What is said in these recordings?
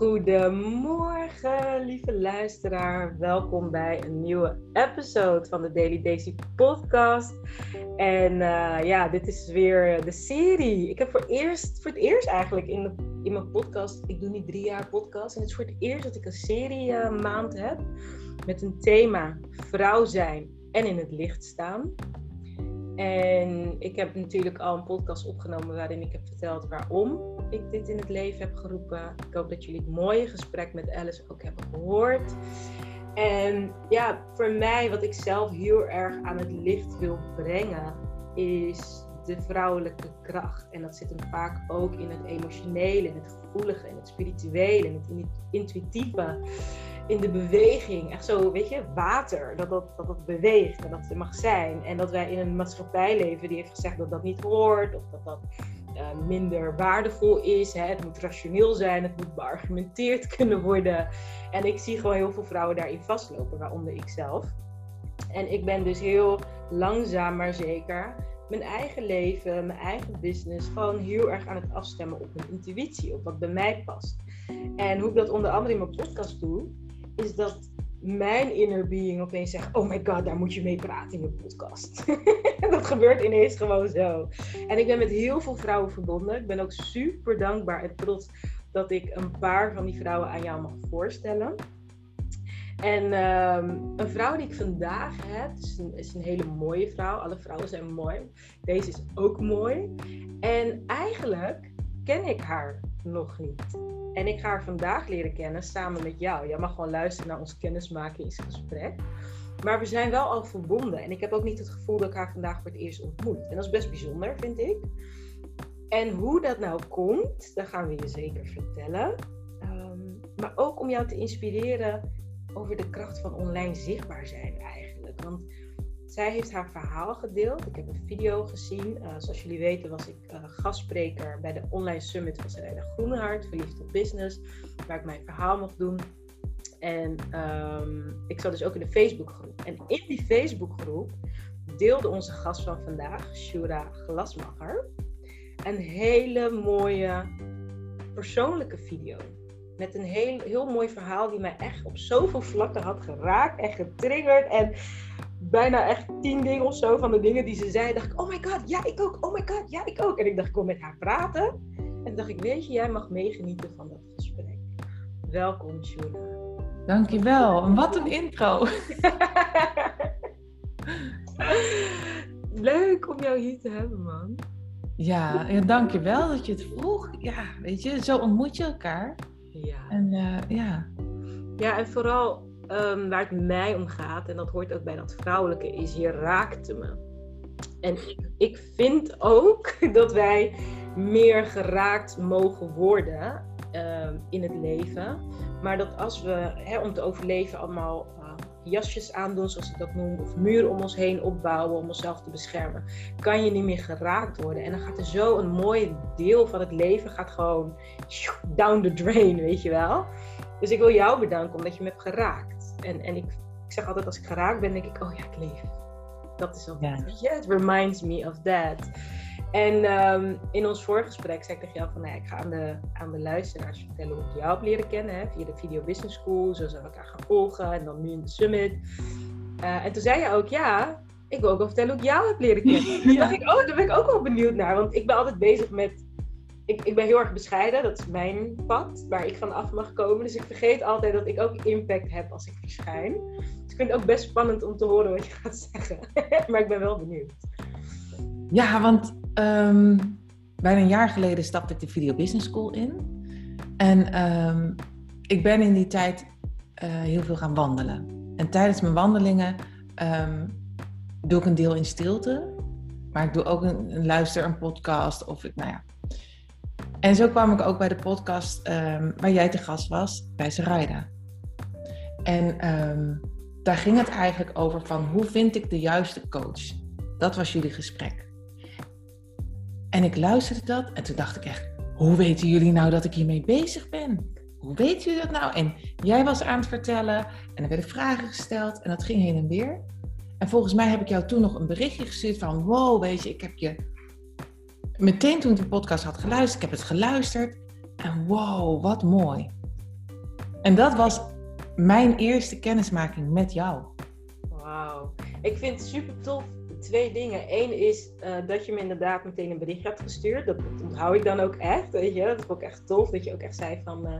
Goedemorgen, lieve luisteraar. Welkom bij een nieuwe episode van de Daily Daisy podcast. En uh, ja, dit is weer de serie. Ik heb voor, eerst, voor het eerst eigenlijk in, de, in mijn podcast, ik doe niet drie jaar podcast. En het is voor het eerst dat ik een serie uh, maand heb met een thema vrouw zijn en in het licht staan. En ik heb natuurlijk al een podcast opgenomen waarin ik heb verteld waarom ik dit in het leven heb geroepen. Ik hoop dat jullie het mooie gesprek met Alice ook hebben gehoord. En ja, voor mij, wat ik zelf heel erg aan het licht wil brengen, is de vrouwelijke kracht. En dat zit hem vaak ook in het emotionele, in het gevoelige, in het spirituele, in het intuïtieve in de beweging. Echt zo, weet je, water. Dat dat, dat dat beweegt en dat het mag zijn. En dat wij in een maatschappij leven die heeft gezegd dat dat niet hoort. Of dat dat uh, minder waardevol is. Hè. Het moet rationeel zijn. Het moet beargumenteerd kunnen worden. En ik zie gewoon heel veel vrouwen daarin vastlopen. Waaronder ik zelf. En ik ben dus heel langzaam maar zeker mijn eigen leven, mijn eigen business, gewoon heel erg aan het afstemmen op mijn intuïtie, op wat bij mij past. En hoe ik dat onder andere in mijn podcast doe, is dat mijn inner being opeens zegt: Oh my god, daar moet je mee praten in je podcast. dat gebeurt ineens gewoon zo. En ik ben met heel veel vrouwen verbonden. Ik ben ook super dankbaar en trots dat ik een paar van die vrouwen aan jou mag voorstellen. En ehm, een vrouw die ik vandaag heb, is een, is een hele mooie vrouw. Alle vrouwen zijn mooi. Deze is ook mooi. En eigenlijk ken ik haar nog niet. En ik ga haar vandaag leren kennen samen met jou. Jij mag gewoon luisteren naar ons kennismakingsgesprek. Maar we zijn wel al verbonden. En ik heb ook niet het gevoel dat ik haar vandaag voor het eerst ontmoet. En dat is best bijzonder, vind ik. En hoe dat nou komt, dat gaan we je zeker vertellen. Ehm, maar ook om jou te inspireren over de kracht van online zichtbaar zijn eigenlijk. Want zij heeft haar verhaal gedeeld. Ik heb een video gezien. Uh, zoals jullie weten was ik uh, gastspreker bij de online summit van Serena Groenhart, Verliefd op Business, waar ik mijn verhaal mocht doen. En um, ik zat dus ook in de Facebookgroep. En in die Facebookgroep deelde onze gast van vandaag, Shura Glasmacher, een hele mooie persoonlijke video. Met een heel, heel mooi verhaal die mij echt op zoveel vlakken had geraakt en getriggerd. En bijna echt tien dingen of zo van de dingen die ze zei. Dacht ik, oh my god, ja, ik ook. Oh my god, ja, ik ook. En ik dacht, ik kom met haar praten. En dacht ik, weet je, jij mag meegenieten van dat gesprek. Welkom, Shuna. Dankjewel. En wat een intro. Leuk om jou hier te hebben, man. Ja, ja, dankjewel dat je het vroeg. Ja, weet je, zo ontmoet je elkaar. Ja. En uh, ja. Ja, en vooral um, waar het mij om gaat, en dat hoort ook bij dat vrouwelijke, is je raakte me. En ik, vind ook dat wij meer geraakt mogen worden uh, in het leven. Maar dat als we om te overleven allemaal uh, jasjes aandoen, zoals ik dat noem, of muren om ons heen opbouwen om onszelf te beschermen, kan je niet meer geraakt worden. En dan gaat er zo een mooi deel van het leven gaat gewoon down the drain, weet je wel. Dus ik wil jou bedanken omdat je me hebt geraakt. En, en ik, ik zeg altijd als ik geraakt ben, denk ik, oh ja, ik leef. Dat is ook, ja. it reminds me of that. En um, in ons voorgesprek zei ik tegen jou van, nou ja, ik ga aan de, aan de luisteraars vertellen hoe ik jou heb leren kennen. Hè, via de Video Business School, zo zijn we elkaar gaan volgen en dan nu in de Summit. Uh, en toen zei je ook, ja, ik wil ook wel vertellen hoe ik jou heb leren kennen. Toen dacht ik, oh, daar ben ik ook wel benieuwd naar. Want ik ben altijd bezig met ik, ik ben heel erg bescheiden, dat is mijn pad waar ik van af mag komen. Dus ik vergeet altijd dat ik ook impact heb als ik verschijn. Dus ik vind het ook best spannend om te horen wat je gaat zeggen. maar ik ben wel benieuwd. Ja, want um, bijna een jaar geleden stapte ik de Video Business School in. En um, ik ben in die tijd uh, heel veel gaan wandelen. En tijdens mijn wandelingen um, doe ik een deel in stilte. Maar ik doe ook een, een luister, een podcast of ik, nou ja, en zo kwam ik ook bij de podcast um, waar jij te gast was, bij Sarayda. En um, daar ging het eigenlijk over van hoe vind ik de juiste coach? Dat was jullie gesprek. En ik luisterde dat en toen dacht ik echt, hoe weten jullie nou dat ik hiermee bezig ben? Hoe weten jullie dat nou? En jij was aan het vertellen en er werden vragen gesteld en dat ging heen en weer. En volgens mij heb ik jou toen nog een berichtje gestuurd van, wow, weet je, ik heb je meteen toen ik de podcast had geluisterd, ik heb het geluisterd. En wow, wat mooi. En dat was mijn eerste kennismaking met jou. Wauw. Ik vind super tof. Twee dingen. Eén is uh, dat je me inderdaad meteen een bericht hebt gestuurd. Dat onthoud ik dan ook echt. Weet je? Dat vond ik echt tof. Dat je ook echt zei van. Uh,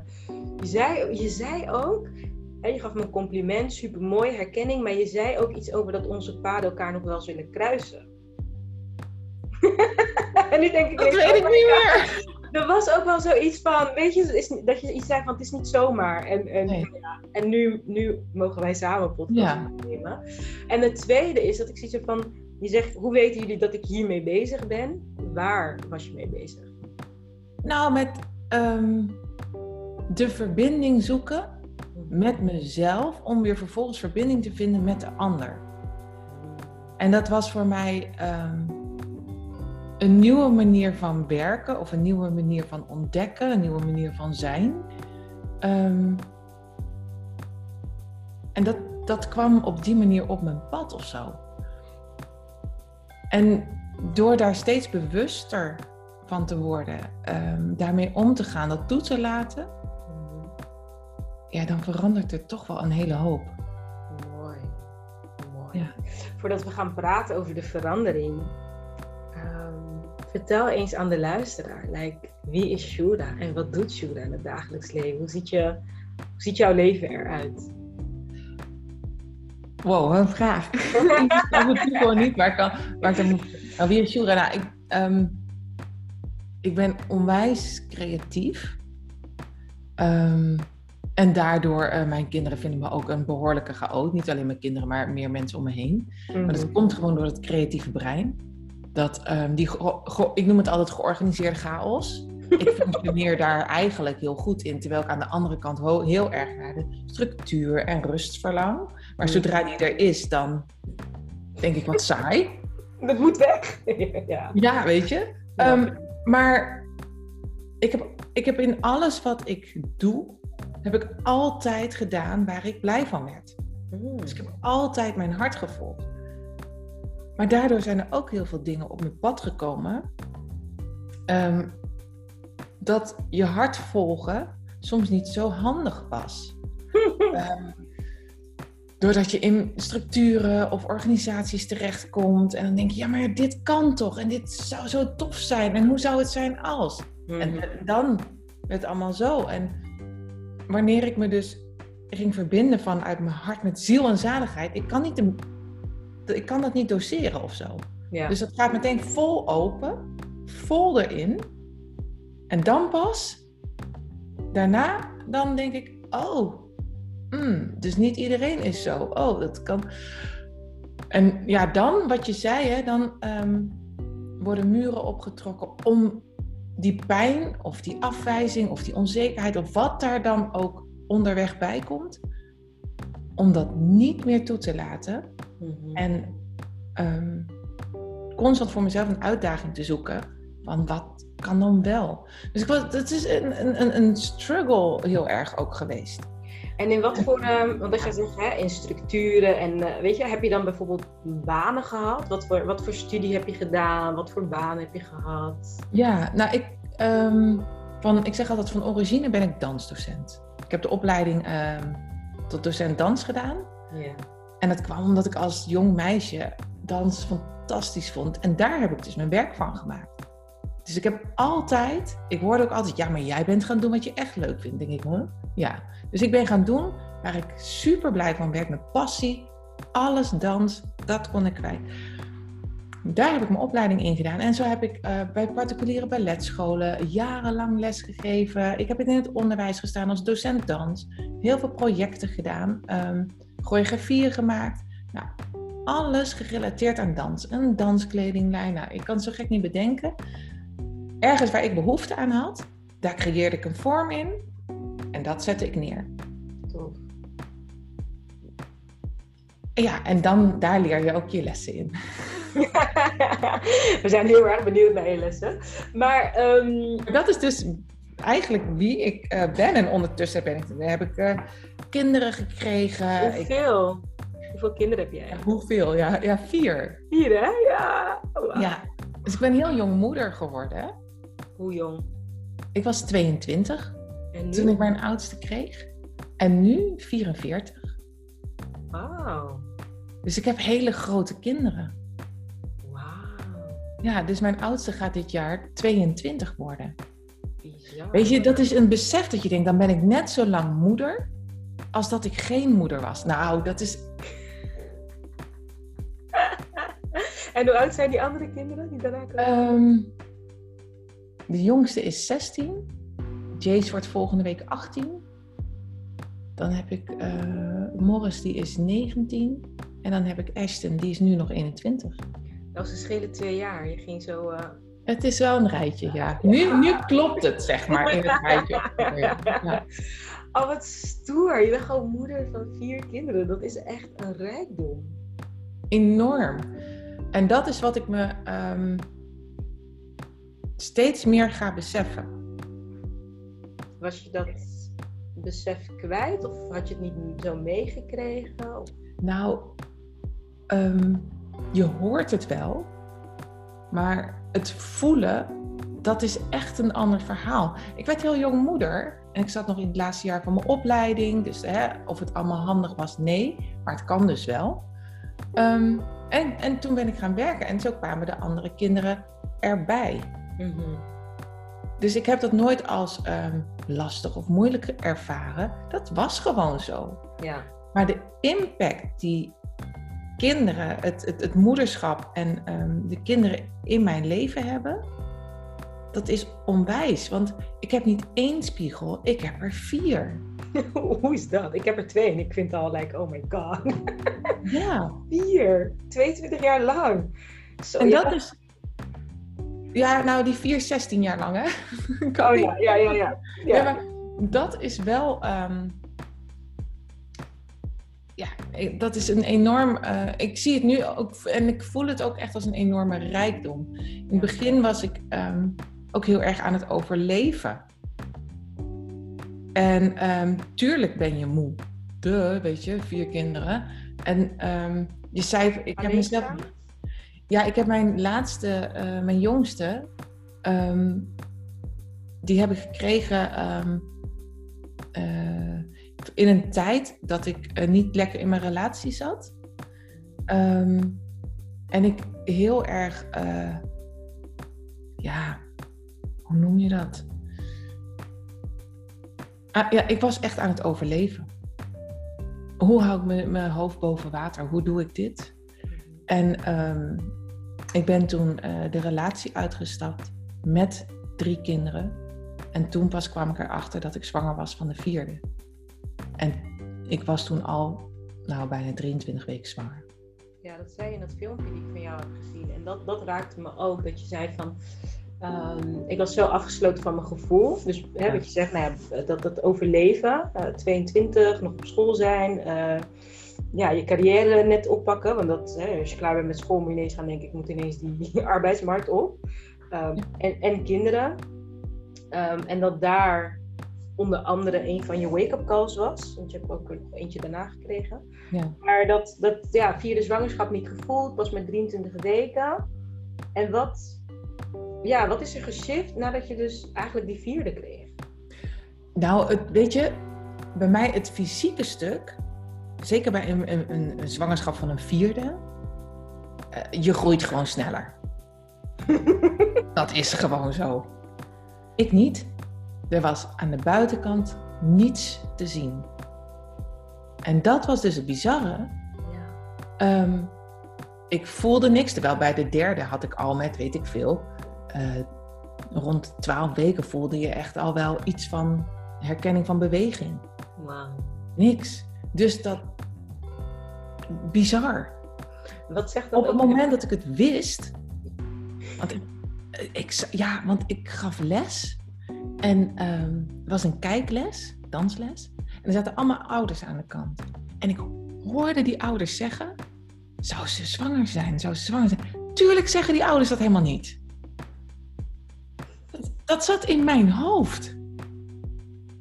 je, zei, je zei ook. Hè, je gaf me een compliment, super mooi, herkenning. Maar je zei ook iets over dat onze paden elkaar nog wel zullen kruisen. en nu denk ik. Dat weet ik niet meer er was ook wel zoiets van, weet je, is, dat je iets zei van het is niet zomaar. En, en, ja, en nu, nu mogen wij samen podcast ja. nemen. En het tweede is dat ik zie zo van, je zegt, hoe weten jullie dat ik hiermee bezig ben? Waar was je mee bezig? Nou, met um, de verbinding zoeken met mezelf, om weer vervolgens verbinding te vinden met de ander. En dat was voor mij um, een nieuwe manier van werken of een nieuwe manier van ontdekken, een nieuwe manier van zijn. Um, en dat, dat kwam op die manier op mijn pad of zo. En door daar steeds bewuster van te worden, um, daarmee om te gaan, dat toe te laten, ja, dan verandert er toch wel een hele hoop. Mooi. Mooi. Ja. Voordat we gaan praten over de verandering, Vertel eens aan de luisteraar, like, wie is Shura en wat doet Shura in het dagelijks leven? Hoe ziet, je, hoe ziet jouw leven eruit? Wow, een vraag. ik het gewoon niet waar ik, kan, ik dan moet... Nou, wie is Shura? Nou, ik, um, ik ben onwijs creatief. Um, en daardoor, uh, mijn kinderen vinden me ook een behoorlijke chaot. Niet alleen mijn kinderen, maar meer mensen om me heen. Maar dat mhm. komt gewoon door het creatieve brein dat um, die, ik noem het altijd georganiseerde chaos. Ik functioneer daar eigenlijk heel goed in, terwijl ik aan de andere kant heel erg naar de structuur en rust verlang. Maar mm. zodra die er is, dan denk ik wat saai. Dat moet weg. ja. ja, weet je. Um, maar ik heb, ik heb in alles wat ik doe, heb ik altijd gedaan waar ik blij van werd. Mm. Dus ik heb altijd mijn hart gevolgd. Maar daardoor zijn er ook heel veel dingen op mijn pad gekomen. Ehm, dat je hart volgen soms niet zo handig was. um, doordat je in structuren of organisaties terechtkomt en dan denk je, ja, maar dit kan toch en dit zou zo tof zijn en hoe zou het zijn als? En mhm. dan het allemaal zo. En wanneer ik me dus ging verbinden vanuit mijn hart met ziel en zaligheid, ik kan niet de ik kan dat niet doseren of zo. Ja. Dus dat gaat meteen vol open, vol erin. En dan pas, daarna, dan denk ik, oh, mm, dus niet iedereen is zo. Oh, dat kan. En ja, dan, wat je zei, hè, dan um, worden muren opgetrokken om die pijn of die afwijzing of die onzekerheid of wat daar dan ook onderweg bij komt, om dat niet meer toe te laten. Mhm. En um, constant voor mezelf een uitdaging te zoeken van wat kan dan wel. Dus ik was, het is een, een, een struggle heel erg ook geweest. En in wat voor, um, want je zegt hè, in structuren en uh, weet je, heb je dan bijvoorbeeld banen gehad? Wat voor, wat voor studie heb je gedaan? Wat voor baan heb je gehad? Ja, nou ik, um, van, ik zeg altijd van origine ben ik dansdocent. Ik heb de opleiding tot docent dans gedaan. Ja. En dat kwam omdat ik als jong meisje dans fantastisch vond. En daar heb ik dus mijn werk van gemaakt. Dus ik heb altijd, ik hoorde ook altijd, ja, maar jij bent gaan doen wat je echt leuk vindt. Denk ik, hoor. Ja. Dus ik ben gaan doen waar ik super blij van werd, met passie. Alles dans, dat kon ik kwijt. Daar heb ik mijn opleiding in gedaan. En zo heb ik uh, bij particuliere balletscholen jarenlang les gegeven. Ik heb in het onderwijs gestaan als docent dans. Heel veel projecten gedaan. Um, choreografieën gemaakt. Nou, alles gerelateerd aan dans. Een danskledinglijn. Nou, ik kan het zo gek niet bedenken. Ergens waar ik behoefte aan had, daar creëerde ik een vorm in. En dat zette ik neer. Tof. Ja, en dan, daar leer je ook je lessen in. We zijn heel erg benieuwd naar je lessen. Maar um... dat is dus eigenlijk wie ik uh, ben. En ondertussen ben ik, heb ik uh, kinderen gekregen. Hoeveel? Hoeveel kinderen heb jij? Hoeveel? Ja, ja vier. Vier, hè? Ja. Ja. Dus ik ben heel jong moeder geworden. Hoe jong? Ik was 22 en toen ik mijn oudste kreeg. En nu 44. Wauw. Dus ik heb hele grote kinderen. Ja, dus mijn oudste gaat dit jaar 22 worden. Weet je, dat is een besef dat je denkt, dan ben ik net zo lang moeder als dat ik geen moeder was. Nou, dat is. En hoe oud zijn die andere kinderen die daarna komen? ehm, de jongste is 16. Jace wordt volgende week 18. Dan heb ik eh, Morris, die is 19. En dan heb ik Ashton, die is nu nog 21. Dat was een schelen twee jaar. Je ging zo... eh, Het is wel een rijtje, ja. Nu, nu klopt het, zeg maar, in het rijtje. Ja. Oh, wat stoer. Je bent gewoon moeder van vier kinderen. Dat is echt een rijkdom. Enorm. En dat is wat ik me ehm, steeds meer ga beseffen. Was je dat besef kwijt? Of had je het niet zo meegekregen? Of- Nou, ehm, je hoort het wel, maar het voelen, dat is echt een ander verhaal. Ik werd heel jong moeder en ik zat nog in het laatste jaar van mijn opleiding. Dus hè, of het allemaal handig was, nee, maar het kan dus wel. Ehm, en, en toen ben ik gaan werken en zo kwamen de andere kinderen erbij. Dus ik heb dat nooit als ehm, lastig of moeilijk ervaren. Dat was gewoon zo. Ja. Maar de impact die kinderen, het, het, het moederschap en ehm, de kinderen in mijn leven hebben, dat is onwijs. Want ik heb niet één spiegel, ik heb er vier. Hoe is dat? Ik heb er twee en ik vind het al like, oh my god. Ja, Vier. 22 jaar lang. Zo, en ja. dat is. Ja, nou, die vier, 16 jaar lang, hè? Oh ja, ja, ja, ja. Ja, ja. maar dat is wel. ehm, ja, dat is een enorm. eh, ik zie het nu ook en ik voel het ook echt als een enorme rijkdom. In het begin was ik ehm, ook heel erg aan het overleven. En ehm, tuurlijk ben je moe. De, weet je, vier kinderen. En ehm, je zei, ik heb mezelf. Ja, ik heb mijn laatste, eh, mijn jongste, die heb ik gekregen eh, in een tijd dat ik eh, niet lekker in mijn relatie zat. Ehm, en ik heel erg, eh, ja, hoe noem je dat? Ah, ja, ik was echt aan het overleven. Hoe hou ik mijn- hoofd boven water? Hoe doe ik dit? En ehm, ik ben toen eh, de relatie uitgestapt met drie kinderen. En toen pas kwam ik erachter dat ik zwanger was van de vierde. En ik was toen al, nou, bijna 23 weken zwanger. Ja, dat zei je in dat filmpje die ik van jou heb gezien. En dat, dat raakte me ook. Dat je zei van. ehm, ik was zo afgesloten van mijn gevoel. Dus hè, Ja. wat je zegt, nou ja, dat, dat overleven. eh, 22, nog op school zijn. eh, ja, je carrière net oppakken. Want dat, hè, als je klaar bent met school, moet je ineens gaan denken: ik moet ineens die arbeidsmarkt op. Ehm, Ja. en, en kinderen. Ehm, en dat daar onder andere een van je wake-up calls was. Want je hebt ook nog eentje daarna gekregen. Ja. Maar dat, dat ja, vierde zwangerschap niet gevoeld, was met 23 weken. En wat, ja, wat is er geshift nadat je dus eigenlijk die vierde kreeg? Nou, het, weet je, bij mij het fysieke stuk, zeker bij een, een, een, een zwangerschap van een vierde, eh, je groeit gewoon sneller. Dat is gewoon zo. Ik niet. Er was aan de buitenkant niets te zien. En dat was dus het bizarre. Ja. Ehm, ik voelde niks, terwijl bij de derde had ik al met, weet ik veel, eh, rond 12 weken voelde je echt al wel iets van herkenning van beweging. Niks. Dus dat, bizar. Wat zegt dat Op het moment dat ik het wist, want ik, ik, ja, want ik gaf les en het was een kijkles, dansles. En er zaten allemaal ouders aan de kant. En ik hoorde die ouders zeggen, zou ze zwanger zijn? Zou ze zwanger zijn? Tuurlijk zeggen die ouders dat helemaal niet. Dat, dat zat in mijn hoofd.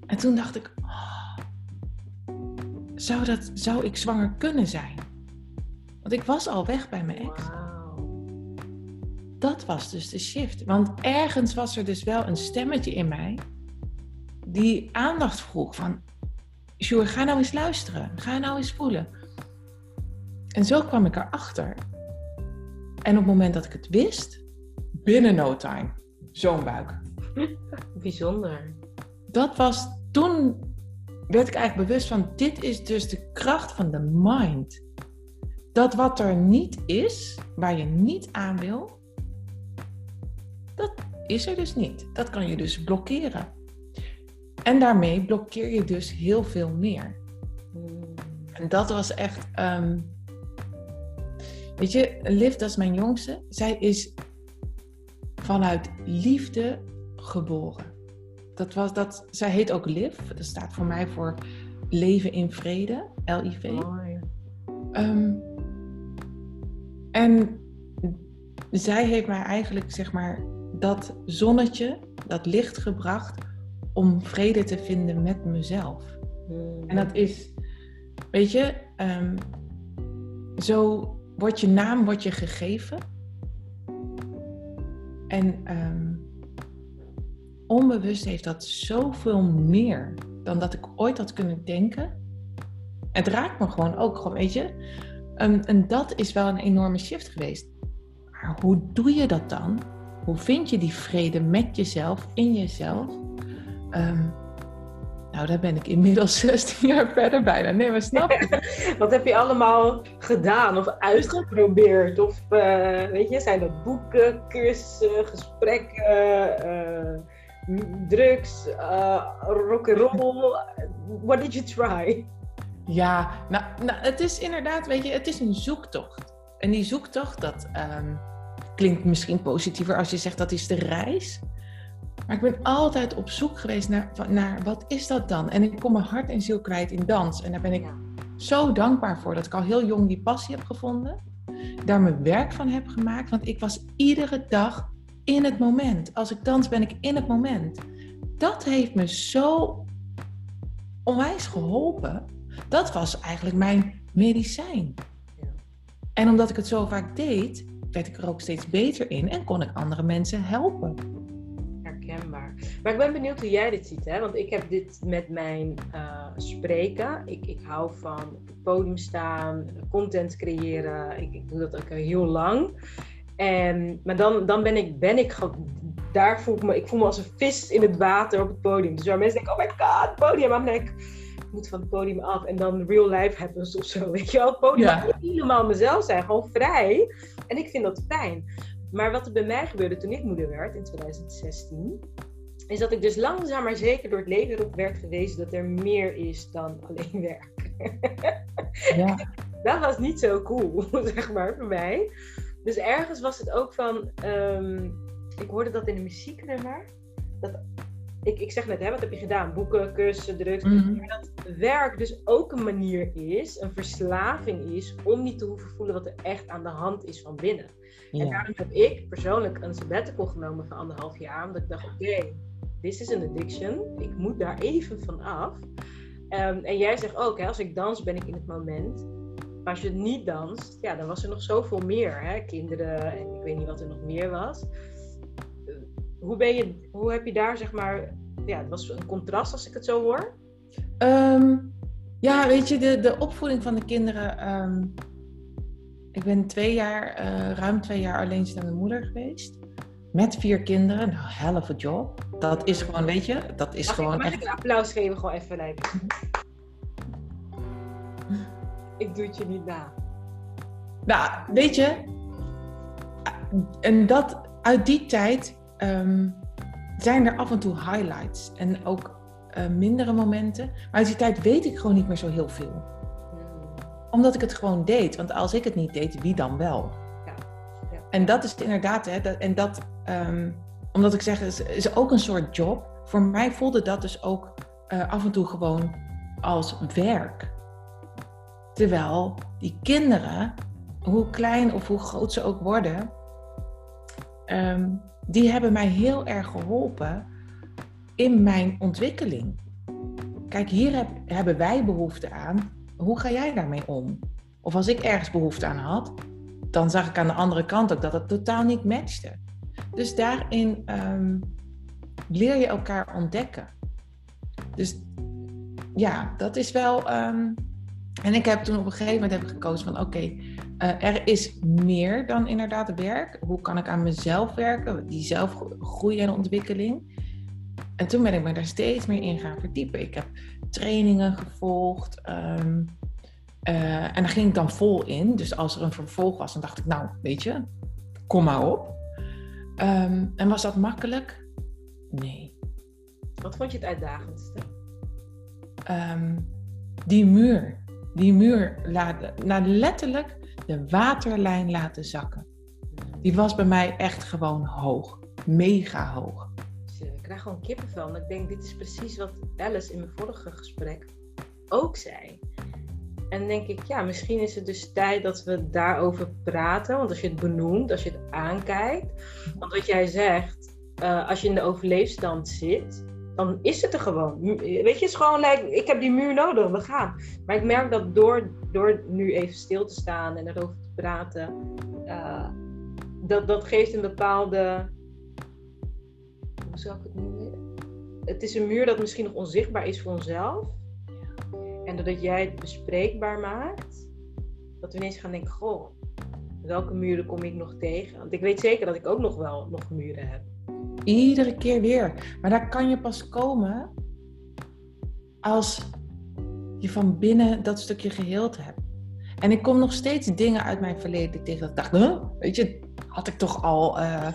En toen dacht ik, oh, zou, dat, zou ik zwanger kunnen zijn? Want ik was al weg bij mijn ex. Dat was dus de shift. Want ergens was er dus wel een stemmetje in mij die aandacht vroeg van Sjoerd, ga nou eens luisteren. Ga nou eens voelen. En zo kwam ik erachter. En op het moment dat ik het wist, binnen no time, zo'n buik. Bijzonder. Dat was, toen werd ik eigenlijk bewust van, dit is dus de kracht van de mind. Dat wat er niet is, waar je niet aan wil, dat is er dus niet. Dat kan je dus blokkeren. En daarmee blokkeer je dus heel veel meer. En dat was echt. ehm, weet je, Liv, dat is mijn jongste. Zij is vanuit liefde geboren. Dat was dat, zij heet ook Liv. Dat staat voor mij voor Leven in Vrede, LIV. Mooi. Ehm, en zij heeft mij eigenlijk, zeg maar, dat zonnetje, dat licht gebracht om vrede te vinden met mezelf. En dat is, weet je, ehm, zo wordt je naam wordt je gegeven. En ehm, onbewust heeft dat zoveel meer dan dat ik ooit had kunnen denken. Het raakt me gewoon ook, gewoon, weet je. Ehm, en dat is wel een enorme shift geweest. Maar hoe doe je dat dan? Hoe vind je die vrede met jezelf, in jezelf? Ehm, nou, daar ben ik inmiddels 16 jaar verder bijna. Nee, maar snap je? Wat heb je allemaal gedaan of uitgeprobeerd? Of eh, weet je, zijn dat boeken, cursussen, gesprekken, m- drugs, uh, rock'n'roll? What did you try? Ja, nou, nou, het is inderdaad, weet je, het is een zoektocht. En die zoektocht, dat ehm, klinkt misschien positiever als je zegt dat is de reis. Maar ik ben altijd op zoek geweest naar, naar wat is dat dan? En ik kom mijn hart en ziel kwijt in dans. En daar ben ik zo dankbaar voor dat ik al heel jong die passie heb gevonden. Daar mijn werk van heb gemaakt. Want ik was iedere dag in het moment. Als ik dans ben ik in het moment. Dat heeft me zo onwijs geholpen. Dat was eigenlijk mijn medicijn. En omdat ik het zo vaak deed, werd ik er ook steeds beter in en kon ik andere mensen helpen. Herkenbaar. Maar ik ben benieuwd hoe jij dit ziet, hè? Want ik heb dit met mijn eh, spreken. Ik, ik hou van op het podium staan, content creëren. Ik, ik doe dat ook heel lang. En, maar dan, dan ben ik, ben ik daar voel ik me, ik voel me als een vis in het water op het podium. Dus waar mensen denken, oh my god, podium. Maar dan denk ik, ik moet van het podium af en dan real life happens of zo, weet je wel. Het podium Ja. helemaal mezelf zijn, gewoon vrij. En ik vind dat fijn. Maar wat er bij mij gebeurde toen ik moeder werd in 2016, is dat ik dus langzaam maar zeker door het leven erop werd gewezen dat er meer is dan alleen werk. Ja. dat was niet zo cool, zeg maar, voor mij. Dus ergens was het ook van, ehm, ik hoorde dat in de muzieknummer. Dat, ik, ik zeg net, hè, wat heb je gedaan? Boeken, cursussen, drugs. Mhm. Maar dat werk dus ook een manier is, een verslaving is, om niet te hoeven voelen wat er echt aan de hand is van binnen. En daarom heb ik persoonlijk een sabbatical genomen van anderhalf jaar. Omdat ik dacht, oké, this is an addiction. Ik moet daar even van af. Ehm, en jij zegt ook, hè, als ik dans ben ik in het moment. Maar als je niet danst, ja, dan was er nog zoveel meer. Hè? Kinderen en ik weet niet wat er nog meer was. Hoe, ben je, hoe heb je daar, zeg maar... Ja, het was een contrast als ik het zo hoor. Ehm, ja, weet je, de, de opvoeding van de kinderen. ehm, ik ben twee jaar, eh, ruim twee jaar alleenstaande moeder geweest. Met vier kinderen. Nou, hell of a job. Dat is gewoon, weet je, dat is Mag, gewoon ik, mag echt. ik een applaus geven? Gewoon even lijken. Ik doe het je niet na. Nou, weet je, en dat uit die tijd ehm, zijn er af en toe highlights en ook eh, mindere momenten. Maar uit die tijd weet ik gewoon niet meer zo heel veel. Hmm. Omdat ik het gewoon deed. Want als ik het niet deed, wie dan wel? Ja, ja. En dat is het inderdaad, hè, dat, en dat, ehm, omdat ik zeg, is, is ook een soort job. Voor mij voelde dat dus ook eh, af en toe gewoon als werk. Terwijl die kinderen, hoe klein of hoe groot ze ook worden, ehm, die hebben mij heel erg geholpen in mijn ontwikkeling. Kijk, hier heb- hebben wij behoefte aan. Hoe ga jij daarmee om? Of als ik ergens behoefte aan had, dan zag ik aan de andere kant ook dat het totaal niet matchte. Dus daarin ehm, leer je elkaar ontdekken. Dus ja, dat is wel. ehm, en ik heb toen op een gegeven moment heb ik gekozen van oké, eh, er is meer dan inderdaad werk. Hoe kan ik aan mezelf werken? Die zelfgroei en ontwikkeling. En toen ben ik me daar steeds meer in gaan verdiepen. Ik heb trainingen gevolgd. ehm, eh, en daar ging ik dan vol in. Dus als er een vervolg was, dan dacht ik, nou, weet je, kom maar op. Ehm, en was dat makkelijk? Nee. Wat vond je het uitdagendste? Ehm, die muur. Die muur laten, nou letterlijk de waterlijn laten zakken. Die was bij mij echt gewoon hoog. Mega hoog. Ik krijg gewoon kippenvel. En ik denk, dit is precies wat Alice in mijn vorige gesprek ook zei. En denk ik, ja, misschien is het dus tijd dat we daarover praten. Want als je het benoemt, als je het aankijkt. Want wat jij zegt, eh, als je in de overleefstand zit, dan is het er gewoon. Weet je, het is gewoon, like, ik heb die muur nodig, we gaan. Maar ik merk dat door, door nu even stil te staan en erover te praten, eh, dat, dat geeft een bepaalde. Hoe zou ik het noemen? Het is een muur dat misschien nog onzichtbaar is voor onszelf. En doordat jij het bespreekbaar maakt, dat we ineens gaan denken: Goh, welke muren kom ik nog tegen? Want ik weet zeker dat ik ook nog wel nog muren heb. Iedere keer weer. Maar daar kan je pas komen als je van binnen dat stukje geheeld hebt. En ik kom nog steeds dingen uit mijn verleden tegen dat ik dacht, huh? weet je, had ik toch al, eh,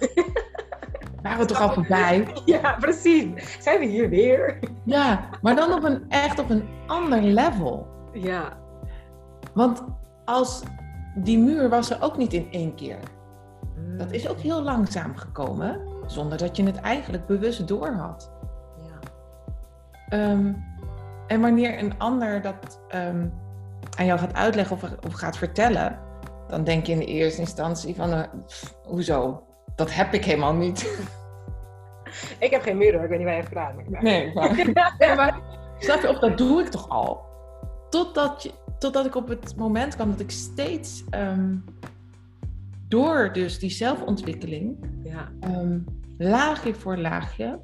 waren we toch al voorbij? Ja, precies. Zijn we hier weer? Ja, maar dan op een, echt op een ander level. Ja. Want als die muur was er ook niet in één keer. Dat is ook heel langzaam gekomen, zonder dat je het eigenlijk bewust doorhad. Ja. Ehm, en wanneer een ander dat ehm, aan jou gaat uitleggen of, of gaat vertellen, dan denk je in de eerste instantie van, eh, pff, hoezo? Dat heb ik helemaal niet. Ik heb geen hoor, ik weet niet waar je over praat. maar- Nee, maar, snap je, of dat doe ik toch al? Totdat, je, totdat ik op het moment kwam dat ik steeds ehm, door dus die zelfontwikkeling Ja. ehm, laagje voor laagje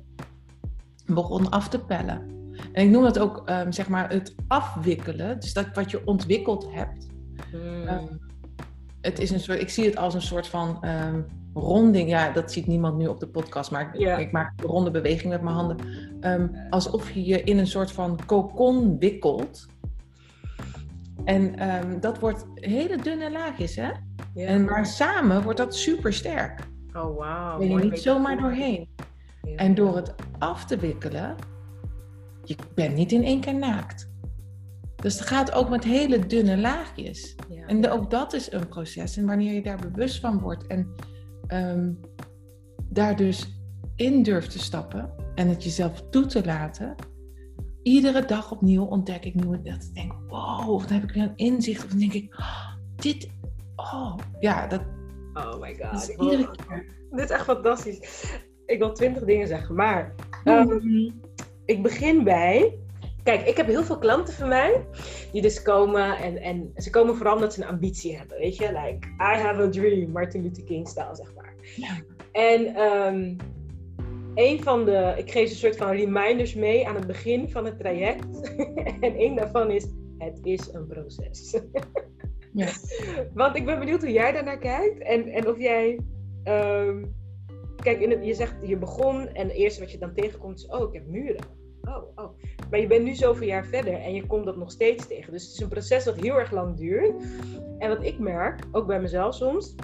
begon af te pellen. En ik noem dat ook ehm, zeg maar het afwikkelen, dus dat wat je ontwikkeld hebt. Hmm. Ehm, het is een soort, ik zie het als een soort van ronding. Ja, dat ziet niemand nu op de podcast, maar ik, maak een ronde beweging met mijn handen. Alsof je je in een soort van kokon wikkelt. En dat wordt hele dunne laagjes, hè? En maar samen wordt dat super sterk. Oh, wauw. ben je Mooi niet zomaar doorheen. Ja. En door het af te wikkelen, je bent niet in één keer naakt. Dus het gaat ook met hele dunne laagjes. Ja. En de- ook dat is een proces. En wanneer je daar bewust van wordt en ehm, daar dus in durft te stappen en het jezelf toe te laten, iedere dag opnieuw ontdek ik nieuwe dat ik denk, wow, of dan heb ik weer een inzicht. Of dan denk ik, oh, dit, oh, ja, dat Oh my god. wil- keer. Dit is echt fantastisch. Ik wil twintig dingen zeggen, maar ehm, ik begin bij. Kijk, ik heb heel veel klanten van mij die dus komen en, en ze komen vooral omdat ze een ambitie hebben, weet je? Like, I have a dream, Martin Luther King stijl, zeg maar. Ja. En ehm, een van de, ik geef ze een soort van reminders mee aan het begin van het traject. en één daarvan is, het is een proces. Ja. Want ik ben benieuwd hoe jij daarnaar kijkt. En, en of jij. ehm, kijk, in het, je zegt je begon en het eerste wat je dan tegenkomt is: oh, ik heb muren. Oh, oh. Maar je bent nu zoveel jaar verder en je komt dat nog steeds tegen. Dus het is een proces dat heel erg lang duurt. En wat ik merk, ook bij mezelf soms,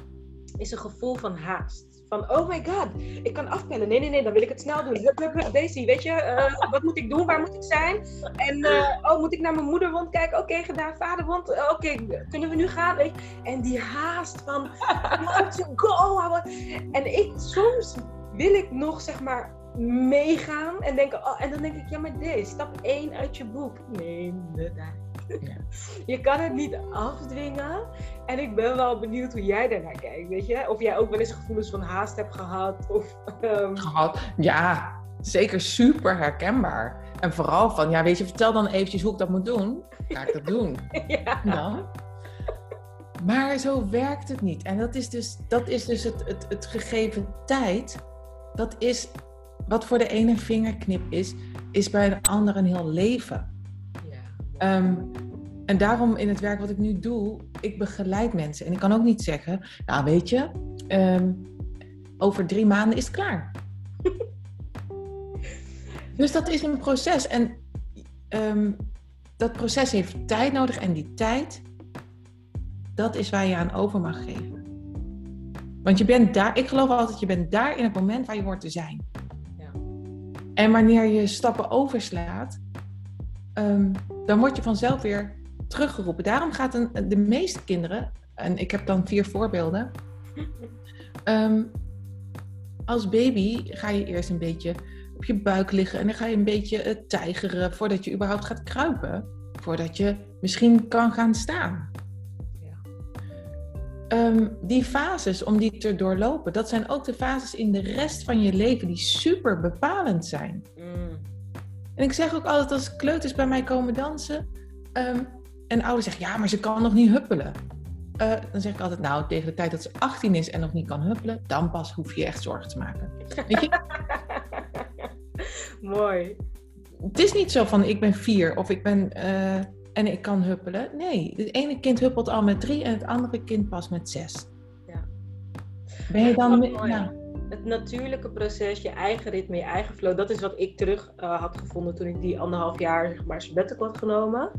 is een gevoel van haast. Van, oh my god, ik kan afpellen. Nee, nee, nee, dan wil ik het snel doen. Hup, hup, hup, Daisy, weet je, eh, wat moet ik doen? Waar moet ik zijn? En, eh, oh, moet ik naar mijn moederwond kijken? Oké, gedaan. Vaderwond? Eh, Oké, kunnen we nu gaan? En die haast van, go. En ik, soms wil ik nog, zeg maar, meegaan en denken, oh, en dan denk ik, ja, maar deze, stap 1 uit je boek. Neem de tijd. Ja. Je kan het niet afdwingen. En ik ben wel benieuwd hoe jij daarnaar kijkt, weet je? Of jij ook wel eens gevoelens van haast hebt gehad. Of, ehm, gehad. Ja, zeker super herkenbaar. En vooral van, ja, weet je, vertel dan eventjes hoe ik dat moet doen. Ga ik dat doen? ja. Dan. Maar zo werkt het niet. En dat is dus, dat is dus het, het, het gegeven tijd. Dat is wat voor de ene vingerknip is, is bij een ander een heel leven. Ehm, en daarom in het werk wat ik nu doe, ik begeleid mensen. En ik kan ook niet zeggen, nou weet je, ehm, over drie maanden is het klaar. dus dat is een proces. En ehm, dat proces heeft tijd nodig. En die tijd, dat is waar je aan over mag geven. Want je bent daar, ik geloof altijd, je bent daar in het moment waar je hoort te zijn. Ja. En wanneer je stappen overslaat, um, dan word je vanzelf weer teruggeroepen. Daarom gaat een, de meeste kinderen, en ik heb dan vier voorbeelden. Ehm, als baby ga je eerst een beetje op je buik liggen en dan ga je een beetje uh, tijgeren voordat je überhaupt gaat kruipen. Voordat je misschien kan gaan staan. Ehm, die fases, om die te doorlopen, dat zijn ook de fases in de rest van je leven die super bepalend zijn. Mm. En ik zeg ook altijd als kleuters bij mij komen dansen, ehm, en ouders zeggen, ja, maar ze kan nog niet huppelen. Uh, dan zeg ik altijd, nou, tegen de tijd dat ze 18 is en nog niet kan huppelen, dan pas hoef je echt zorgen te maken. Weet je? Mooi. Het is niet zo van, ik ben vier of ik ben uh, en ik kan huppelen. Nee, het ene kind huppelt al met drie en het andere kind pas met zes. Ja. Ben je dan... Ja. Het natuurlijke proces, je eigen ritme, je eigen flow, dat is wat ik terug uh, had gevonden toen ik die anderhalf jaar, zeg maar, sabbatical had genomen.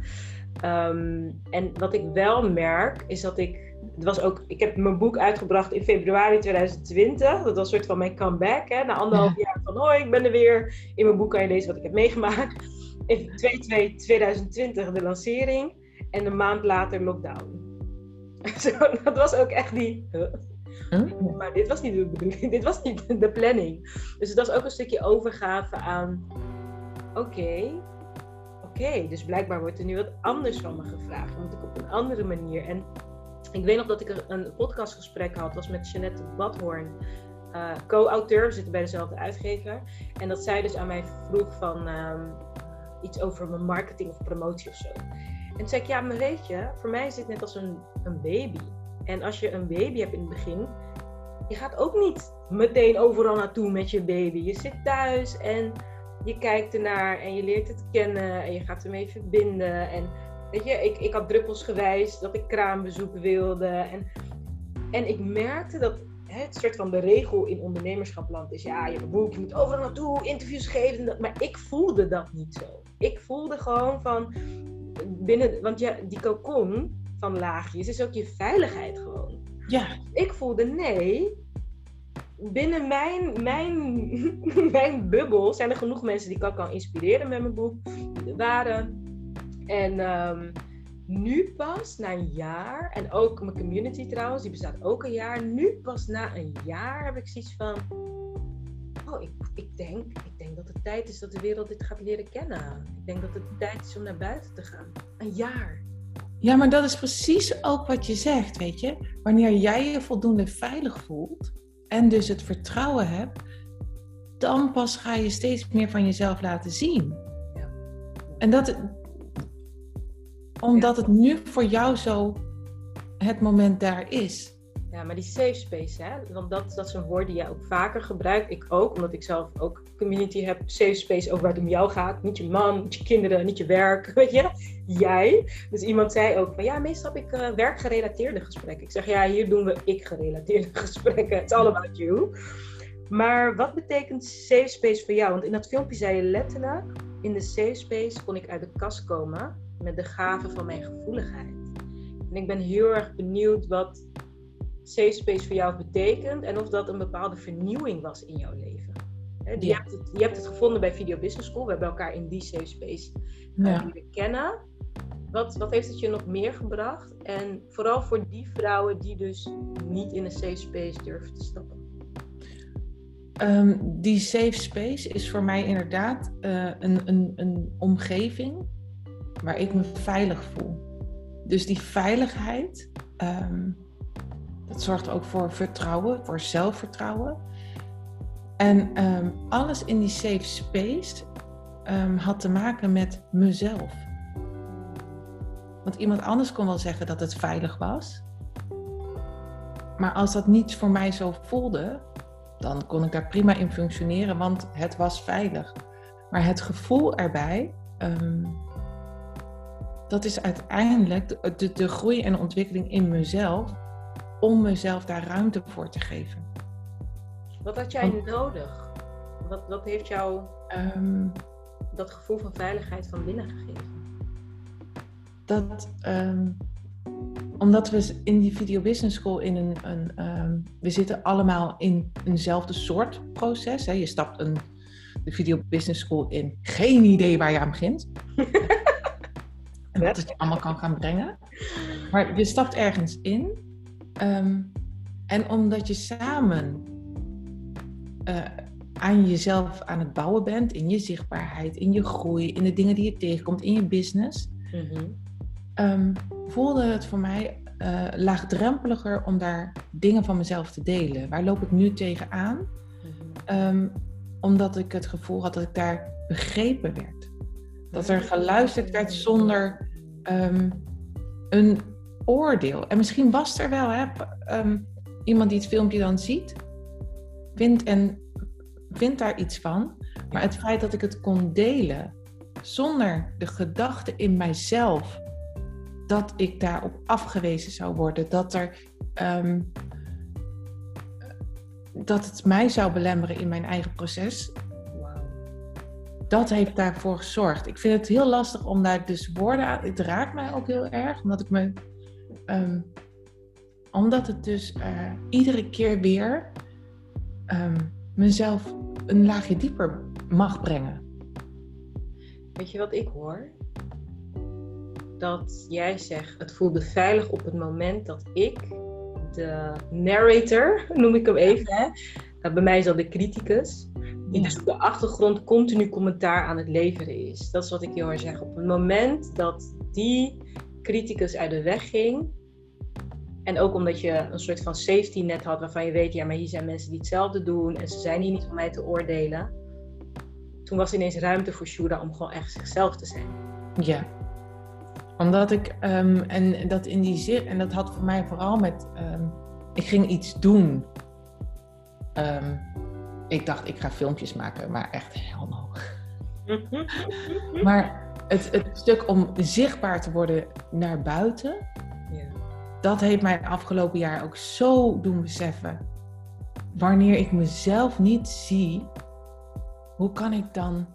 Ehm, en wat ik wel merk, is dat ik. Het was ook, ik heb mijn boek uitgebracht in februari 2020. Dat was een soort van mijn comeback. Hè? Na anderhalf jaar van hoi, ik ben er weer. In mijn boek kan je lezen wat ik heb meegemaakt. In 2020 de lancering. En een maand later lockdown. Zo, dat was ook echt die. Maar dit was niet de bedoeling. Dit was niet de planning. Dus het was ook een stukje overgave aan. Oké, oké, dus blijkbaar wordt er nu wat anders van me gevraagd. Moet ik op een andere manier. En ik weet nog dat ik een podcastgesprek had, was met Jeanette Badhoorn, uh, co-auteur, we zitten bij dezelfde uitgever. En dat zij dus aan mij vroeg van ehm, iets over mijn marketing of promotie of zo. En toen zei ik, ja, maar weet je, voor mij is dit net als een, een baby. En als je een baby hebt in het begin, je gaat ook niet meteen overal naartoe met je baby. Je zit thuis en je kijkt ernaar en je leert het kennen en je gaat ermee verbinden. En weet je, ik, ik had druppels gewijs dat ik kraambezoek wilde. En, en ik merkte dat het soort van de regel in ondernemerschapland is: ja, je boek, je moet overal naartoe, interviews geven. Maar ik voelde dat niet zo. Ik voelde gewoon van binnen, want ja, die cocon van laagjes is ook je veiligheid gewoon. Ja. Ik voelde nee, binnen mijn, mijn, mijn bubbel zijn er genoeg mensen die ik kan inspireren met mijn boek. Waren. En um, nu pas, na een jaar, en ook mijn community trouwens, die bestaat ook een jaar. Nu pas na een jaar heb ik zoiets van. Oh, ik, ik, denk, ik denk dat het tijd is dat de wereld dit gaat leren kennen. Ik denk dat het tijd is om naar buiten te gaan. Een jaar. Ja, maar dat is precies ook wat je zegt, weet je. Wanneer jij je voldoende veilig voelt, en dus het vertrouwen hebt, dan pas ga je steeds meer van jezelf laten zien. Ja. En dat, omdat het nu voor jou zo het moment daar is. Maar die safe space, hè? want dat, dat is een woord die jij ook vaker gebruikt. Ik ook, omdat ik zelf ook community heb. Safe space over waar het om jou gaat. Niet je man, niet je kinderen, niet je werk. Weet je? Jij. Dus iemand zei ook van ja, meestal heb ik uh, werkgerelateerde gesprekken. Ik zeg ja, hier doen we ik-gerelateerde gesprekken. It's all about you. Maar wat betekent safe space voor jou? Want in dat filmpje zei je letterlijk: in de safe space kon ik uit de kast komen met de gave van mijn gevoeligheid. En ik ben heel erg benieuwd wat safe space voor jou betekent en of dat een bepaalde vernieuwing was in jouw leven. je, hebt het, je hebt het gevonden bij Video Business School. We hebben elkaar in die safe space uh, leren kennen. Wat, wat heeft het je nog meer gebracht? En vooral voor die vrouwen die dus niet in een safe space durven te stappen. Um, die safe space is voor mij inderdaad uh, een, een, een omgeving waar ik me veilig voel. Dus die veiligheid, um, dat zorgt ook voor vertrouwen, voor zelfvertrouwen. En um, alles in die safe space um, had te maken met mezelf. Want iemand anders kon wel zeggen dat het veilig was. Maar als dat niet voor mij zo voelde, dan kon ik daar prima in functioneren, want het was veilig. Maar het gevoel erbij, um, dat is uiteindelijk de, de, de groei en ontwikkeling in mezelf, om mezelf daar ruimte voor te geven. Wat had jij Want- nodig? Wat, wat heeft jou Ehm, dat gevoel van veiligheid van binnen gegeven? dat, ehm, omdat we in die Video Business School in een, een ehm, we zitten allemaal in eenzelfde soort proces. Hè. Je stapt een, de Video Business School in, geen idee waar je aan begint. en wat het je allemaal kan gaan brengen. Maar je stapt ergens in. Ehm, en omdat je samen eh, aan jezelf aan het bouwen bent, in je zichtbaarheid, in je groei, in de dingen die je tegenkomt, in je business, ehm, voelde het voor mij eh, laagdrempeliger om daar dingen van mezelf te delen. Waar loop ik nu tegenaan? Ehm, omdat ik het gevoel had dat ik daar begrepen werd. Dat er geluisterd werd zonder ehm, een oordeel. En misschien was er wel hè, ehm, iemand die het filmpje dan ziet, vindt, en, vindt daar iets van. Maar het feit dat ik het kon delen zonder de gedachte in mijzelf dat ik daarop afgewezen zou worden, dat er ehm, dat het mij zou belemmeren in mijn eigen proces, dat heeft daarvoor gezorgd. Ik vind het heel lastig om daar dus woorden aan. Het raakt mij ook heel erg, omdat ik me. Ehm, omdat het dus eh, iedere keer weer ehm, mezelf een laagje dieper mag brengen. Weet je wat ik hoor? Dat jij zegt, het voelde veilig op het moment dat ik, de narrator, noem ik hem even, hè? Uh, bij mij is dat de criticus, die dus op de achtergrond continu commentaar aan het leveren is. Dat is wat ik heel erg zeg. Op het moment dat die criticus uit de weg ging, en ook omdat je een soort van safety net had waarvan je weet, ja, maar hier zijn mensen die hetzelfde doen en ze zijn hier niet om mij te oordelen. Toen was er ineens ruimte voor Shura om gewoon echt zichzelf te zijn. Ja. Omdat ik, ehm, en dat in die zin, en dat had voor mij vooral met, ehm, ik ging iets doen. Ehm, ik dacht, ik ga filmpjes maken, maar echt no. Maar het, het stuk om zichtbaar te worden naar buiten. Dat heeft mij afgelopen jaar ook zo doen beseffen. Wanneer ik mezelf niet zie, hoe kan ik dan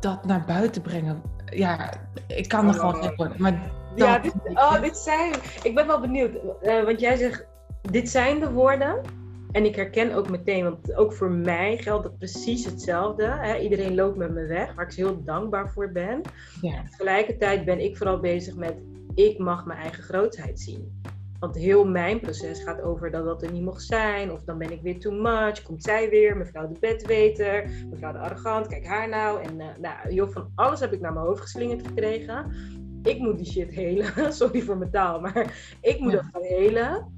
dat naar buiten brengen? Ja, ik kan er gewoon geen woorden. Maar Ja, dat- dit, oh, dit zijn. Ik ben wel benieuwd. eh, want jij zegt, dit zijn de woorden. En ik herken ook meteen, want ook voor mij geldt het precies hetzelfde. Hè? Iedereen loopt met me weg, waar ik heel dankbaar voor ben. ja. Tegelijkertijd ben ik vooral bezig met, ik mag mijn eigen grootheid zien. Want heel mijn proces gaat over dat dat er niet mocht zijn. Of dan ben ik weer too much. Komt zij weer, mevrouw de bedweter, mevrouw de arrogant, kijk haar nou. En eh, nou, joh, van alles heb ik naar mijn hoofd geslingerd gekregen. Ik moet die shit helen. Sorry voor mijn taal, maar ik moet Ja. dat gaan helen.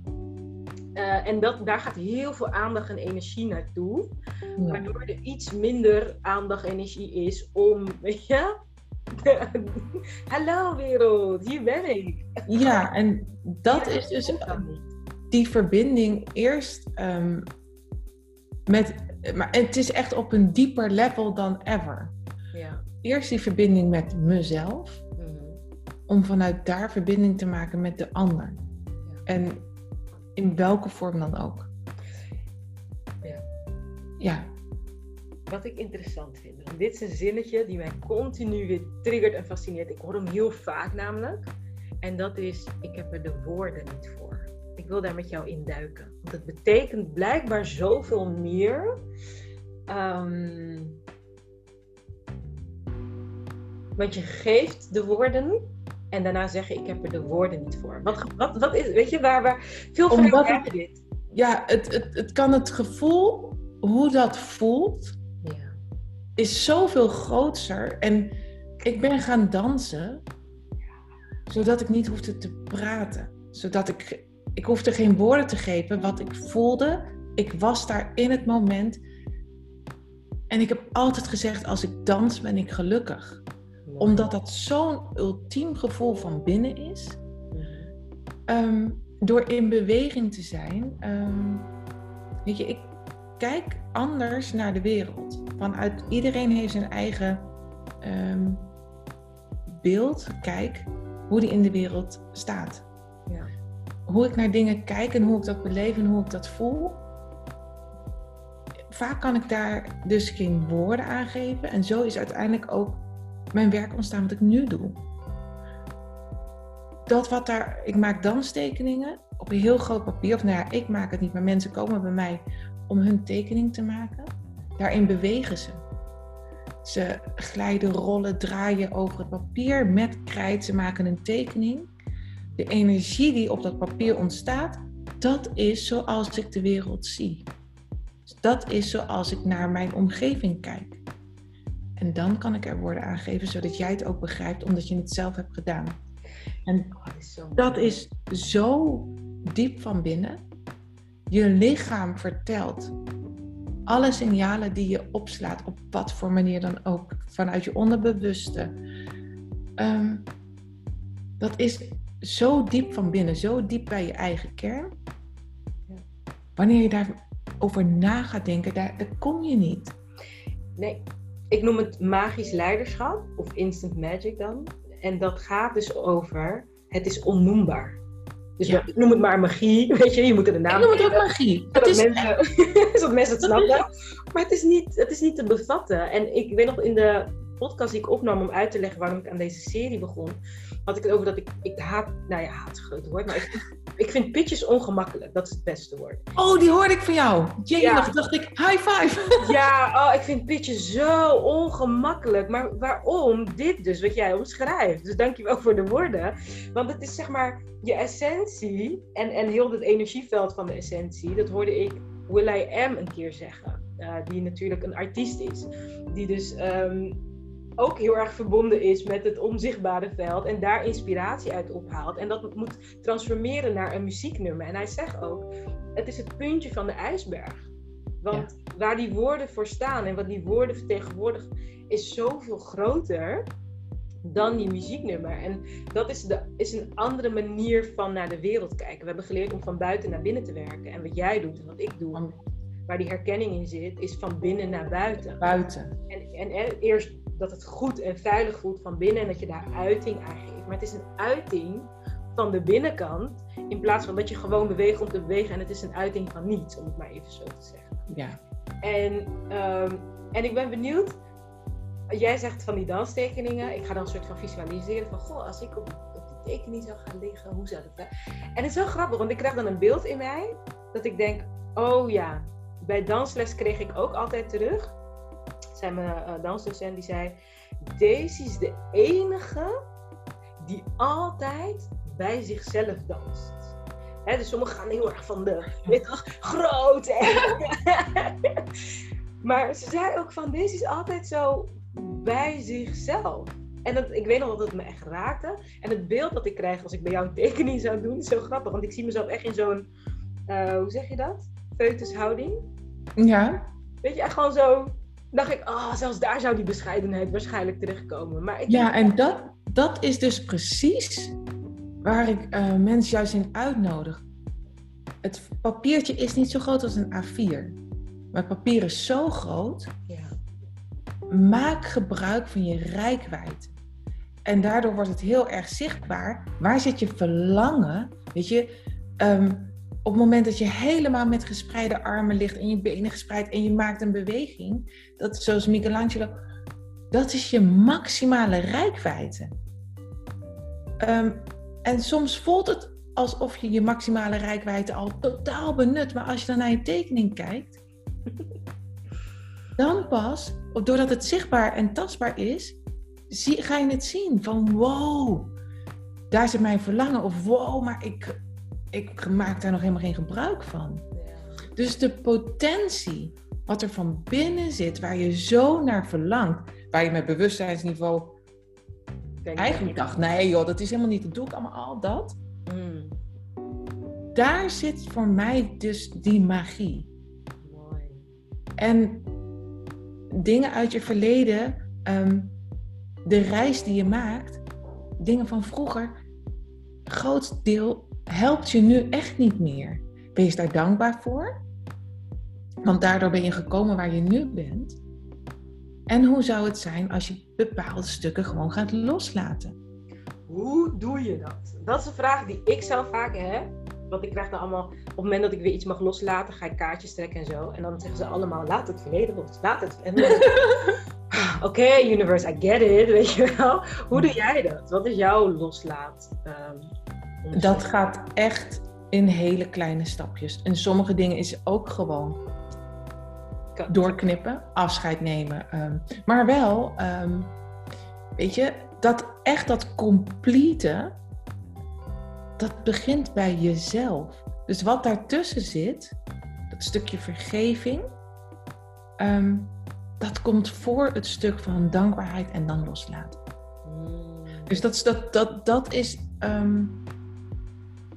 Eh, en dat, daar gaat heel veel aandacht en energie naartoe. Ja. Waardoor er iets minder aandacht en energie is om, weet je... Hallo wereld, hier ben ik. Ja, en dat is dus die verbinding eerst ehm, met. Maar het is echt op een dieper level dan ever. Ja. Eerst die verbinding met mezelf, Mhm. om vanuit daar verbinding te maken met de ander. En in welke vorm dan ook. Ja. Ja, Wat ik interessant vind. want Dit is een zinnetje die mij continu weer triggert en fascineert. Ik hoor hem heel vaak namelijk. En dat is, ik heb er de woorden niet voor. Ik wil daar met jou induiken. Want het betekent blijkbaar zoveel meer. Ehm, want je geeft de woorden en daarna zeg je, ik heb er de woorden niet voor. Wat, wat, wat is, weet je, waar, waar veel hebben dit. ja het, het, het kan het gevoel, hoe dat voelt. Is zoveel groter. En ik ben gaan dansen, zodat ik niet hoefde te praten. Zodat ik, ik hoefde geen woorden te geven. Wat ik voelde, ik was daar in het moment. En ik heb altijd gezegd, als ik dans ben ik gelukkig. Omdat dat zo'n ultiem gevoel van binnen is. Mhm. Ehm, door in beweging te zijn. ehm, weet je, ik kijk anders naar de wereld. Vanuit iedereen heeft zijn eigen ehm, beeld kijk, hoe die in de wereld staat. Ja. Hoe ik naar dingen kijk en hoe ik dat beleef en hoe ik dat voel. Vaak kan ik daar dus geen woorden aan geven. En zo is uiteindelijk ook mijn werk ontstaan wat ik nu doe. Dat wat daar, ik maak danstekeningen op een heel groot papier. Of nou ja, ik maak het niet, maar mensen komen bij mij om hun tekening te maken. Daarin bewegen ze. Ze glijden, rollen, draaien over het papier met krijt. Ze maken een tekening. De energie die op dat papier ontstaat, dat is zoals ik de wereld zie. Dat is zoals ik naar mijn omgeving kijk. En dan kan ik er woorden aangeven zodat jij het ook begrijpt, omdat je het zelf hebt gedaan. En Oh, dat is zo diep van binnen. Je lichaam vertelt alle signalen die je opslaat, op wat voor manier dan ook, vanuit je onderbewuste. Ehm, dat is zo diep van binnen, zo diep bij je eigen kern. Wanneer je daarover na gaat denken, daar, daar kom je niet. Nee, ik noem het magisch leiderschap of instant magic dan. En dat gaat dus over, het is onnoembaar. Dus Ja. ik noem het maar magie, weet je, je moet er een naam Ik noem het ook magie. Het Zodat is, mensen, zodat mensen het snappen. Maar het is, niet, het is niet te bevatten. En ik weet nog in de podcast die ik opnam om uit te leggen waarom ik aan deze serie begon, had ik het over dat ik, ik haat, nou ja, haat is groot woord, maar ik, ik vind pitches ongemakkelijk. Dat is het beste woord. oh, die hoorde ik van jou. Jee, Ja. dacht, dacht ik, high five. Ja, oh, ik vind pitches zo ongemakkelijk. Maar waarom dit dus, wat jij omschrijft? Dus dankjewel voor de woorden. Want het is zeg maar je essentie en, en heel het energieveld van de essentie. Dat hoorde ik Will I Am een keer zeggen. eh, die natuurlijk een artiest is. Die dus ehm, ook heel erg verbonden is met het onzichtbare veld. En daar inspiratie uit ophaalt. En dat moet transformeren naar een muzieknummer. En hij zegt ook, het is het puntje van de ijsberg. Want waar die woorden voor staan en wat die woorden vertegenwoordigen, is zoveel groter dan die muzieknummer. En dat is, de, is een andere manier van naar de wereld kijken. We hebben geleerd om van buiten naar binnen te werken. En wat jij doet en wat ik doe, waar die herkenning in zit, is van binnen naar buiten. Buiten. En, en, en eerst dat het goed en veilig voelt van binnen en dat je daar uiting aan geeft. Maar het is een uiting van de binnenkant, in plaats van dat je gewoon beweegt om te bewegen en het is een uiting van niets, om het maar even zo te zeggen. Ja. En, ehm, en ik ben benieuwd, jij zegt van die danstekeningen, ik ga dan een soort van visualiseren van, goh, als ik op, op die tekening zou gaan liggen, hoe zou dat zijn? En het is zo grappig, want ik krijg dan een beeld in mij, dat ik denk, oh ja, bij dansles kreeg ik ook altijd terug, zei mijn eh, dansdocent, die zei, Daisy is de enige die altijd bij zichzelf danst. Dus sommigen gaan heel erg van de wel, groot. En... maar ze zei ook van deze is altijd zo bij zichzelf. En dat, ik weet nog dat het me echt raakte. En het beeld dat ik krijg als ik bij jou een tekening zou doen, is zo grappig. Want ik zie mezelf echt in zo'n, eh, hoe zeg je dat? Feutushouding. Ja. Weet je, echt gewoon zo. Dacht ik, oh, zelfs daar zou die bescheidenheid waarschijnlijk terechtkomen. Maar ik Ja, en dat, dat is dus precies waar ik eh, mensen juist in uitnodig. Het papiertje is niet zo groot als een A4. Maar het papier is zo groot. Ja. Maak gebruik van je rijkwijd. En daardoor wordt het heel erg zichtbaar. Waar zit je verlangen? Weet je, ehm, op het moment dat je helemaal met gespreide armen ligt en je benen gespreid en je maakt een beweging, dat is zoals Michelangelo, dat is je maximale rijkwijde. Ehm, en soms voelt het alsof je je maximale rijkwijde al totaal benut, maar als je dan naar je tekening kijkt, dan pas, doordat het zichtbaar en tastbaar is, zie, ga je het zien van wow, daar zit mijn verlangen of wow, maar ik, ik maak daar nog helemaal geen gebruik van. Dus de potentie, wat er van binnen zit, waar je zo naar verlangt, waar je met bewustzijnsniveau Denk eigenlijk dacht, nee joh, dat is helemaal niet, dat doe ik allemaal al dat. Mm, Daar zit voor mij dus die magie. mooi. En dingen uit je verleden, ehm, de reis die je maakt, dingen van vroeger, groot deel helpt je nu echt niet meer. Wees daar dankbaar voor. Want daardoor ben je gekomen waar je nu bent. En hoe zou het zijn als je bepaalde stukken gewoon gaat loslaten? Hoe doe je dat? Dat is een vraag die ik zelf vaak heb. Want ik krijg dan allemaal, op het moment dat ik weer iets mag loslaten, ga ik kaartjes trekken en zo. En dan zeggen ze allemaal, laat het verleden los, laat het. En Oké, universe, I get it, weet je wel. Hoe doe jij dat? Wat is jouw loslaat? Um, dat gaat echt in hele kleine stapjes. En sommige dingen is ook gewoon doorknippen, afscheid nemen. Ehm, maar wel, um, weet je, dat echt dat complete, dat begint bij jezelf. Dus wat daartussen zit, dat stukje vergeving, um, dat komt voor het stuk van dankbaarheid en dan loslaten. Mm. Dus dat, dat, dat, dat is. Um,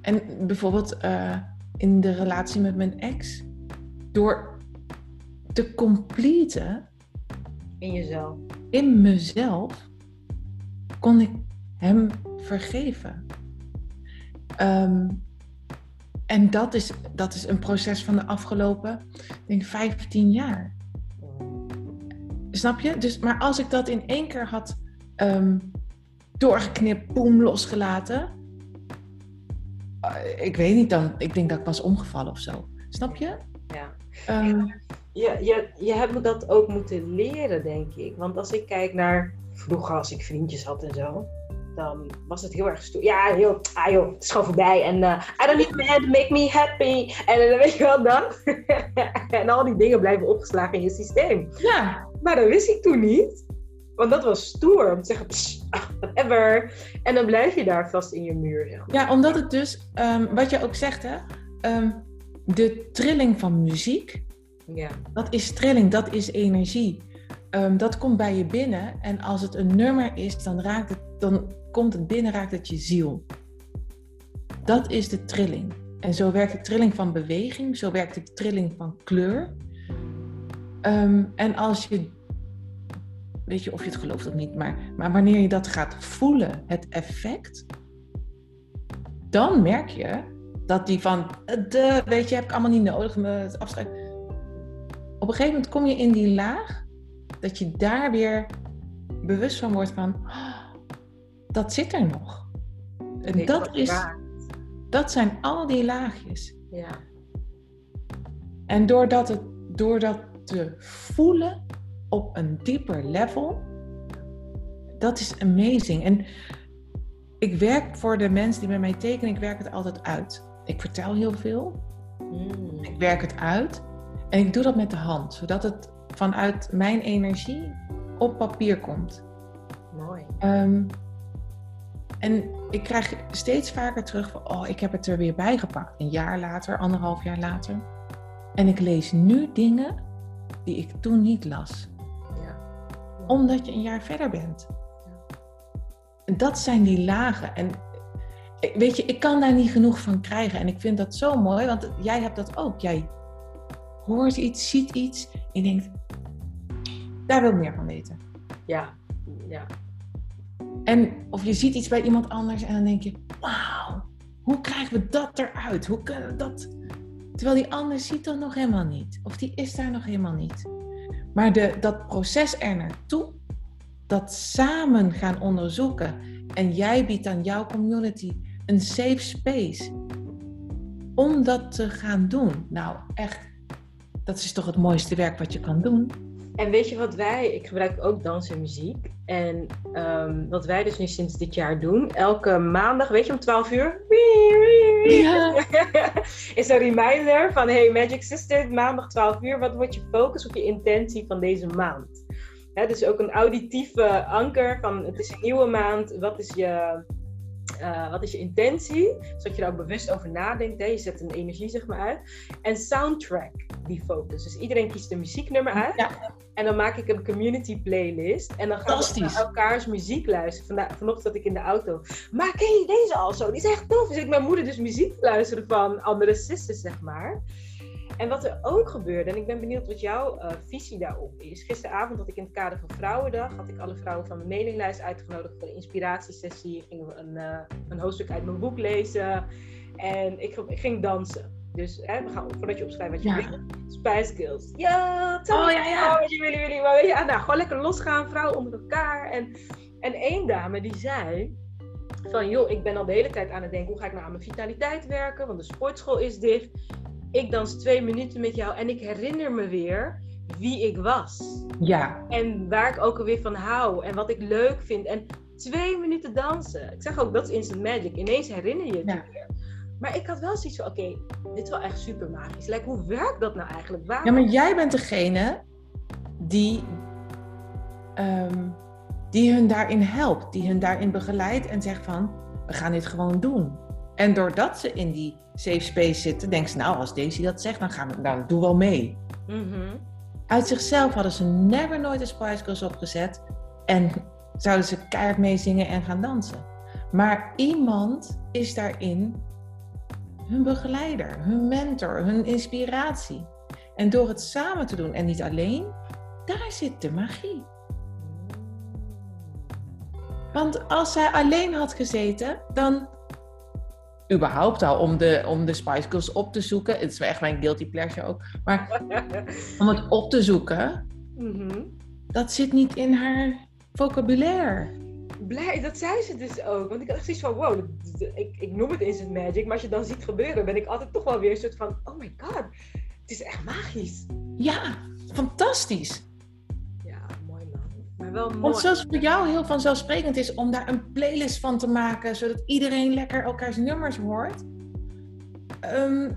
en bijvoorbeeld uh, in de relatie met mijn ex, door te completen. In jezelf. In mezelf kon ik hem vergeven. Um, en dat is, dat is een proces van de afgelopen, ik denk, 15 jaar. Snap je? Dus, maar als ik dat in één keer had um, doorgeknipt, boem, losgelaten. Uh, ik weet niet dan, ik denk dat ik was omgevallen of zo. Snap je? Ja. Um, je, je, je hebt me dat ook moeten leren, denk ik. Want als ik kijk naar vroeger, als ik vriendjes had en zo dan was het heel erg stoer. Ja, heel, ah joh, het is gewoon voorbij. En uh, I don't need man to make me happy. En dan uh, weet je wel dan. en al die dingen blijven opgeslagen in je systeem. Ja. Maar dat wist ik toen niet. Want dat was stoer. Om te zeggen, whatever. En dan blijf je daar vast in je muur. Zeg Ja, omdat het dus, um, wat je ook zegt hè. Um, de trilling van muziek. Ja. Dat is trilling, dat is energie. Um, dat komt bij je binnen. En als het een nummer is, dan raakt het, dan komt het binnen, raakt het je ziel. Dat is de trilling. En zo werkt de trilling van beweging, zo werkt de trilling van kleur. Um, en als je, weet je of je het gelooft of niet, maar, maar wanneer je dat gaat voelen, het effect, dan merk je dat die van, de, weet je, heb ik allemaal niet nodig, me het afscheid. Op een gegeven moment kom je in die laag, dat je daar weer bewust van wordt van, oh, dat zit er nog. En nee, dat, is, dat zijn al die laagjes. Ja. En doordat, het, doordat te voelen op een dieper level, dat is amazing. En ik werk voor de mensen die bij mij tekenen, ik werk het altijd uit. Ik vertel heel veel. Mm. Ik werk het uit. En ik doe dat met de hand, zodat het vanuit mijn energie op papier komt. Mooi. Um, en ik krijg steeds vaker terug van, oh, ik heb het er weer bij gepakt. Een jaar later, anderhalf jaar later. En ik lees nu dingen die ik toen niet las. Omdat je een jaar verder bent. En dat zijn die lagen. En weet je, ik kan daar niet genoeg van krijgen. En ik vind dat zo mooi, want jij hebt dat ook. Jij hoort iets, ziet iets en denkt, daar wil ik meer van weten. Ja, ja. En of je ziet iets bij iemand anders en dan denk je, wauw, hoe krijgen we dat eruit? Hoe kunnen we dat? Terwijl die ander ziet dat nog helemaal niet. Of die is daar nog helemaal niet. Maar de, dat proces er naartoe, dat samen gaan onderzoeken. En jij biedt aan jouw community een safe space om dat te gaan doen. Nou, echt, dat is toch het mooiste werk wat je kan doen. En weet je wat wij, ik gebruik ook dans en muziek. En um, wat wij dus nu sinds dit jaar doen, elke maandag, weet je, om 12 uur, ja. is een reminder van, hey Magic Sister, maandag 12 uur, wat wordt je focus op je intentie van deze maand? Dus ook een auditieve anker van, het is een nieuwe maand, wat is je uh, wat is je intentie? Zodat je er ook bewust over nadenkt. Hè? Je zet een energie zeg maar uit. En soundtrack, die focus. Dus iedereen kiest een muzieknummer uit. Ja. En dan maak ik een community playlist. En dan gaan we naar elkaars muziek luisteren. Vanda vanochtend zat ik in de auto. Maar ken je deze al zo? Die is echt tof. Dus ik mijn moeder dus muziek luisteren van andere sisters, zeg maar. En wat er ook gebeurde, en ik ben benieuwd wat jouw uh, visie daarop is. Gisteravond had ik in het kader van Vrouwendag, had ik alle vrouwen van mijn mailinglijst uitgenodigd voor een inspiratiesessie. Gingen we een, uh, een hoofdstuk uit mijn boek lezen. En ik, ik ging dansen. Dus hè, we gaan voordat je opschrijft wat je ja. wil. Spice Girls. Ja, tell oh, ja, ja. really niet. Maar ja, nou, gewoon lekker losgaan, vrouwen onder elkaar. En, en één dame die zei van, joh, ik ben al de hele tijd aan het denken, hoe ga ik nou aan mijn vitaliteit werken? Want de sportschool is dicht. Ik dans twee minuten met jou en ik herinner me weer wie ik was. Ja. En waar ik ook alweer van hou en wat ik leuk vind. En twee minuten dansen. Ik zeg ook, dat is instant magic. Ineens herinner je het Ja. weer. Maar ik had wel zoiets van, oké, dit is wel echt super magisch. Like, hoe werkt dat nou eigenlijk? Waarom? Ja, maar jij bent degene die, ehm, die hun daarin helpt, die hun daarin begeleidt en zegt van, we gaan dit gewoon doen. En doordat ze in die safe space zitten, denken ze, nou, als Daisy dat zegt, dan gaan we, nou, doe wel mee. Mhm. Uit zichzelf hadden ze never nooit een Spice Girls opgezet en zouden ze keihard meezingen en gaan dansen. Maar iemand is daarin hun begeleider, hun mentor, hun inspiratie. En door het samen te doen en niet alleen, daar zit de magie. Want als zij alleen had gezeten, dan überhaupt al om de, om de Spice Girls op te zoeken. Het is echt mijn guilty pleasure ook. Maar om het op te zoeken, Mhm. dat zit niet in haar vocabulaire. Blij, dat zei ze dus ook. Want ik had echt zoiets van, wow, ik, ik noem het instant magic. Maar als je dan ziet gebeuren, ben ik altijd toch wel weer een soort van, oh my god, het is echt magisch. Ja, fantastisch. Maar wel mooi. Want zoals voor jou heel vanzelfsprekend is om daar een playlist van te maken, zodat iedereen lekker elkaars nummers hoort. Ehm,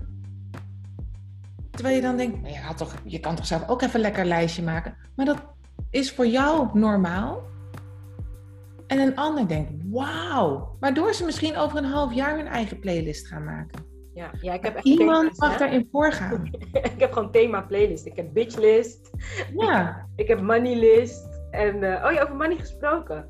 terwijl je dan denkt, nou ja, toch, je kan toch zelf ook even een lekker lijstje maken. Maar dat is voor jou normaal. En een ander denkt, wauw. Waardoor ze misschien over een half jaar hun eigen playlist gaan maken. Ja, ja, ik heb echt Iemand thema's, mag hè. daarin voorgaan. ik heb gewoon thema playlist. Ik heb bitchlist, Ja. ik heb moneylist. En, eh, oh ja, over money gesproken.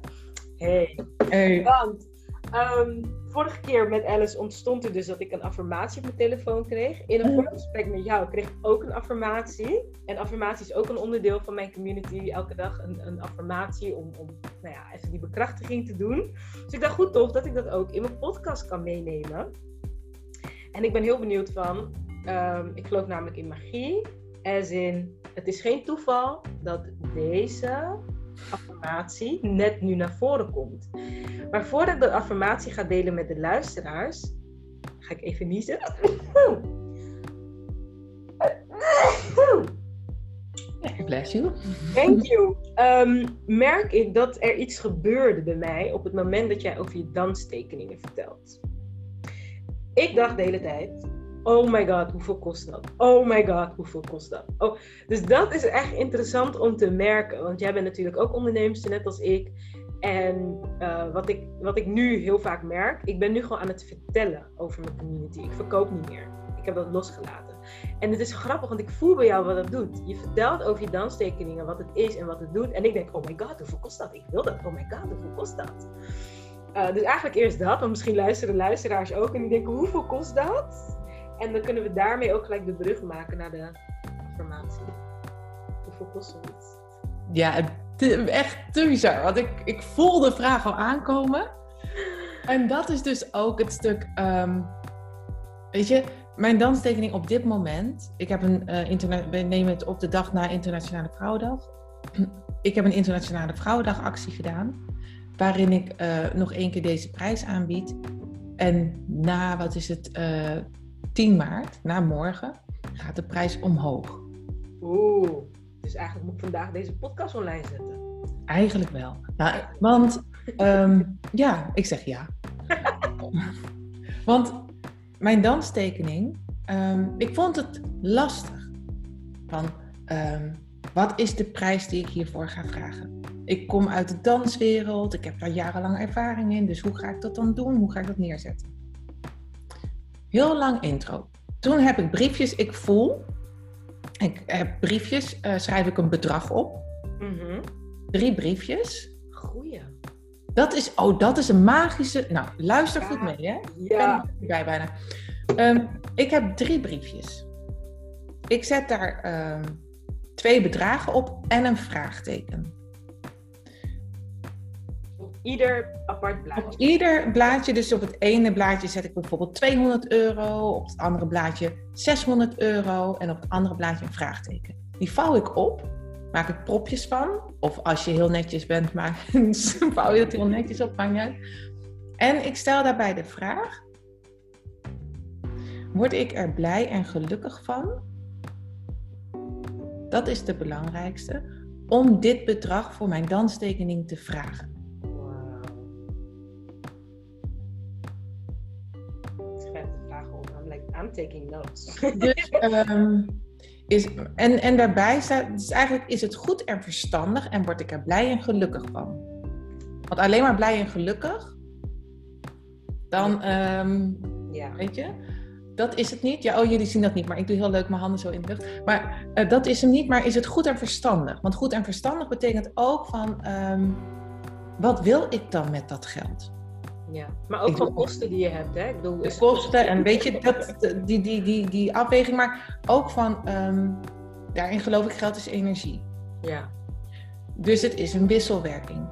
Hey, Hey. want ehm, vorige keer met Alice ontstond er dus dat ik een affirmatie op mijn telefoon kreeg. In een Mm. voorgesprek met jou kreeg ik ook een affirmatie. En affirmatie is ook een onderdeel van mijn community. Elke dag een, een affirmatie om, om nou ja, even die bekrachtiging te doen. Dus ik dacht goed toch dat ik dat ook in mijn podcast kan meenemen. En ik ben heel benieuwd van, ehm, ik geloof namelijk in magie. As in, het is geen toeval dat deze affirmatie net nu naar voren komt. Maar voordat ik de affirmatie ga delen met de luisteraars, ga ik even niezen. Bless you. Thank you. Ehm, merk ik dat er iets gebeurde bij mij op het moment dat jij over je danstekeningen vertelt. Ik dacht de hele tijd, oh my god, hoeveel kost dat? Oh my god, hoeveel kost dat? Oh, dus dat is echt interessant om te merken, want jij bent natuurlijk ook onderneemster, net als ik. En eh, wat, ik, wat ik nu heel vaak merk, ik ben nu gewoon aan het vertellen over mijn community. Ik verkoop niet meer. Ik heb dat losgelaten. En het is grappig, want ik voel bij jou wat dat doet. Je vertelt over je danstekeningen wat het is en wat het doet. En ik denk, oh my god, hoeveel kost dat? Ik wil dat. Oh my god, hoeveel kost dat? Uh, dus eigenlijk eerst dat, want misschien luisteren luisteraars ook en die denken, hoeveel kost dat? En dan kunnen we daarmee ook gelijk de brug maken naar de affirmatie. Hoeveel kost zoiets? Ja, echt te bizar. Want ik, ik voel de vraag al aankomen. En dat is dus ook het stuk. Um, weet je, mijn danstekening op dit moment. Ik heb een uh. We nemen het op de dag na Internationale Vrouwendag. Ik heb een Internationale Vrouwendag actie gedaan. Waarin ik uh, nog één keer deze prijs aanbied. En na, wat is het, uh, 10 maart, na morgen, gaat de prijs omhoog. Oeh. Dus eigenlijk moet ik vandaag deze podcast online zetten. Eigenlijk wel. Nou, want um, ja, ik zeg ja. want mijn danstekening, um, ik vond het lastig. Van um, wat is de prijs die ik hiervoor ga vragen? Ik kom uit de danswereld, ik heb daar jarenlang ervaring in, dus hoe ga ik dat dan doen? Hoe ga ik dat neerzetten? Heel lang intro. Toen heb ik briefjes, ik voel ik heb briefjes, uh, schrijf ik een bedrag op. Mm -hmm. Drie briefjes. Goeie. Dat is, oh, dat is een magische. Nou, luister ja. goed mee, hè? Ja. Ik ben bij bijna. Um, ik heb drie briefjes. Ik zet daar um, twee bedragen op en een vraagteken. Ieder apart blaadje. Op ieder blaadje, dus op het ene blaadje zet ik bijvoorbeeld 200 euro, op het andere blaadje 600 euro en op het andere blaadje een vraagteken. Die vouw ik op maak ik propjes van. Of als je heel netjes bent, maak, vouw je het heel netjes op, maakt niet uit. En ik stel daarbij de vraag: Word ik er blij en gelukkig van? Dat is de belangrijkste. Om dit bedrag voor mijn danstekening te vragen. Taking notes. Dus, ehm, is, en, en daarbij staat, dus eigenlijk is het goed en verstandig en word ik er blij en gelukkig van. Want alleen maar blij en gelukkig, dan, ehm, ja. weet je, dat is het niet. Ja, oh, jullie zien dat niet, maar ik doe heel leuk mijn handen zo in de lucht. Maar eh, dat is hem niet, maar is het goed en verstandig? Want goed en verstandig betekent ook van, ehm, wat wil ik dan met dat geld? Ja. Maar ook van kosten die je hebt, hè? Ik bedoel, De kosten en weet je, dat, die, die, die, die afweging, maar ook van, ehm, daarin geloof ik, geld is energie. Ja. Dus het is een wisselwerking.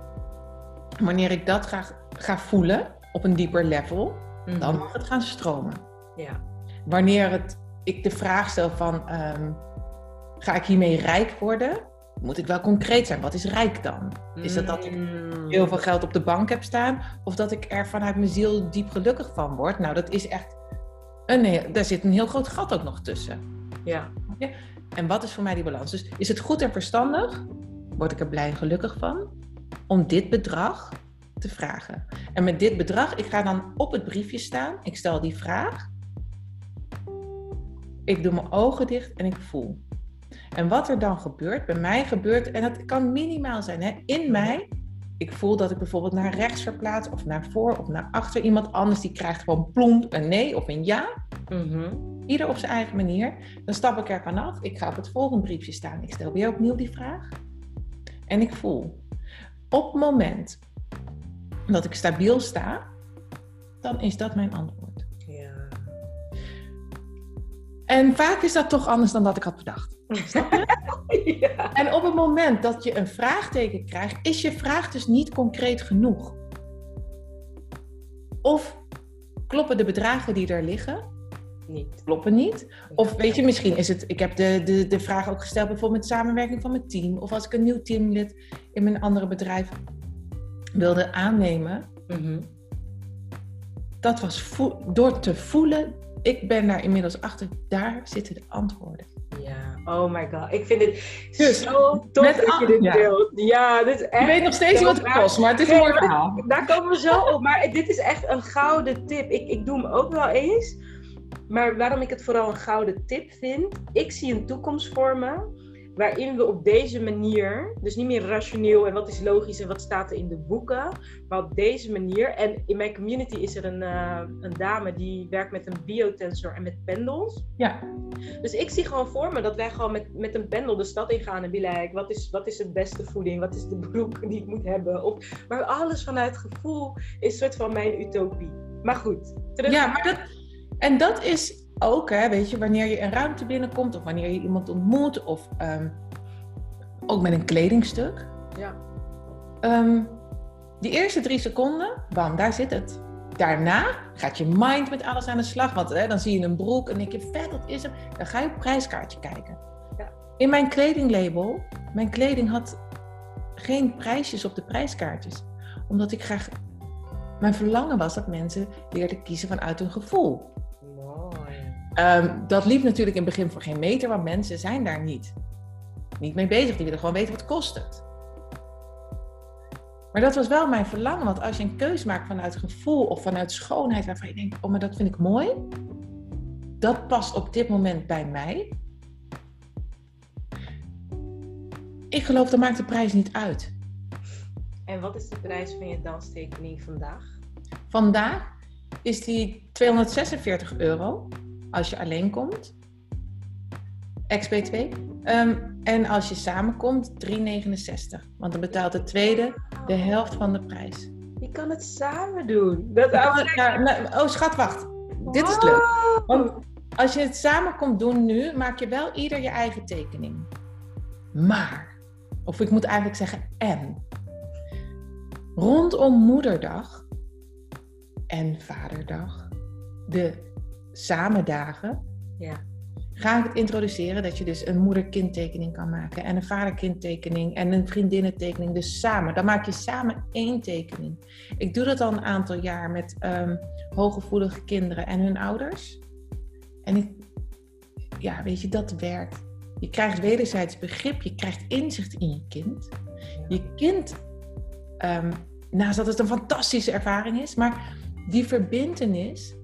Wanneer ik dat ga, ga voelen op een dieper level, Mhm. dan mag het gaan stromen. Ja. Wanneer het, ik de vraag stel van, ehm, ga ik hiermee rijk worden? Moet ik wel concreet zijn. Wat is rijk dan? Is dat dat ik Mm. heel veel geld op de bank heb staan? Of dat ik er vanuit mijn ziel diep gelukkig van word? Nou, dat is echt... Een, heel- daar zit een heel groot gat ook nog tussen. Ja. En wat is voor mij die balans? Dus is het goed en verstandig? Word ik er blij en gelukkig van? Om dit bedrag te vragen. En met dit bedrag, ik ga dan op het briefje staan. Ik stel die vraag. Ik doe mijn ogen dicht en ik voel. En wat er dan gebeurt, bij mij gebeurt, en dat kan minimaal zijn, hè, in mij. Ik voel dat ik bijvoorbeeld naar rechts verplaats, of naar voor, of naar achter. Iemand anders die krijgt gewoon plomp een nee of een ja. Mhm. Ieder op zijn eigen manier. Dan stap ik er vanaf. Ik ga op het volgende briefje staan. Ik stel weer opnieuw die vraag. En ik voel. Op het moment dat ik stabiel sta, dan is dat mijn antwoord. En vaak is dat toch anders dan dat ik had bedacht. ja. En op het moment dat je een vraagteken krijgt, is je vraag dus niet concreet genoeg. Of kloppen de bedragen die er liggen, Niet. kloppen niet? Of weet je, misschien is het. Ik heb de, de, de vraag ook gesteld, bijvoorbeeld met samenwerking van mijn team. Of als ik een nieuw teamlid in mijn andere bedrijf wilde aannemen. Mhm. Dat was door te voelen. Ik ben daar inmiddels achter. Daar zitten de antwoorden. Ja, oh my god. Ik vind het Dus, zo tof dat je dit ja. deelt. Ja, dit is echt... Ik weet nog steeds niet wat het kost, maar het is een mooi verhaal. Daar komen we zo op. Maar dit is echt een gouden tip. Ik, ik doe hem ook wel eens. Maar waarom ik het vooral een gouden tip vind... Ik zie een toekomst voor me... waarin we op deze manier... dus niet meer rationeel en wat is logisch en wat staat er in de boeken... maar op deze manier... en in mijn community is er een, eh, een dame die werkt met een biotensor en met pendels... Ja, Dus ik zie gewoon voor me dat wij gewoon met, met een pendel de stad ingaan en be like, wat is, wat is de beste voeding? Wat is de broek die ik moet hebben? Of, maar alles vanuit gevoel is een soort van mijn utopie. Maar goed, terug. ja maar dat, en dat is ook, hè, weet je, wanneer je een ruimte binnenkomt of wanneer je iemand ontmoet of ehm, ook met een kledingstuk. Ja. Ehm, die eerste drie seconden, bam, daar zit het. Daarna gaat je mind met alles aan de slag. Want hè, dan zie je een broek en denk je, vet, dat is hem. Dan ga je op prijskaartje kijken. Ja. In mijn kledinglabel, mijn kleding had geen prijsjes op de prijskaartjes. Omdat ik graag... Mijn verlangen was dat mensen leerden kiezen vanuit hun gevoel. Ehm, dat liep natuurlijk in het begin voor geen meter, want mensen zijn daar niet, niet mee bezig. Die willen gewoon weten wat kost het. Maar dat was wel mijn verlangen, want als je een keus maakt vanuit gevoel of vanuit schoonheid, waarvan je denkt, oh, maar dat vind ik mooi, dat past op dit moment bij mij. Ik geloof, dat maakt de prijs niet uit. En wat is de prijs van je danstekening vandaag? Vandaag is die 246 euro als je alleen komt. XP2. Ehm, en als je samenkomt, 3,69. Want dan betaalt de tweede de helft van de prijs. Je kan het samen doen. Dat nou, oh, schat, wacht. Dit is leuk. Want als je het samen komt doen nu, maak je wel ieder je eigen tekening. Maar, of ik moet eigenlijk zeggen en. Rondom Moederdag en Vaderdag, de samendagen, Ja. ga ik het introduceren dat je dus een moeder-kindtekening kan maken en een vader-kindtekening en een vriendinnentekening. Dus samen. Dan maak je samen één tekening. Ik doe dat al een aantal jaar met um, hooggevoelige kinderen en hun ouders. En ik, ja, weet je, dat werkt. Je krijgt wederzijds begrip, je krijgt inzicht in je kind. Je kind, um, naast dat het een fantastische ervaring is, maar die verbindenis,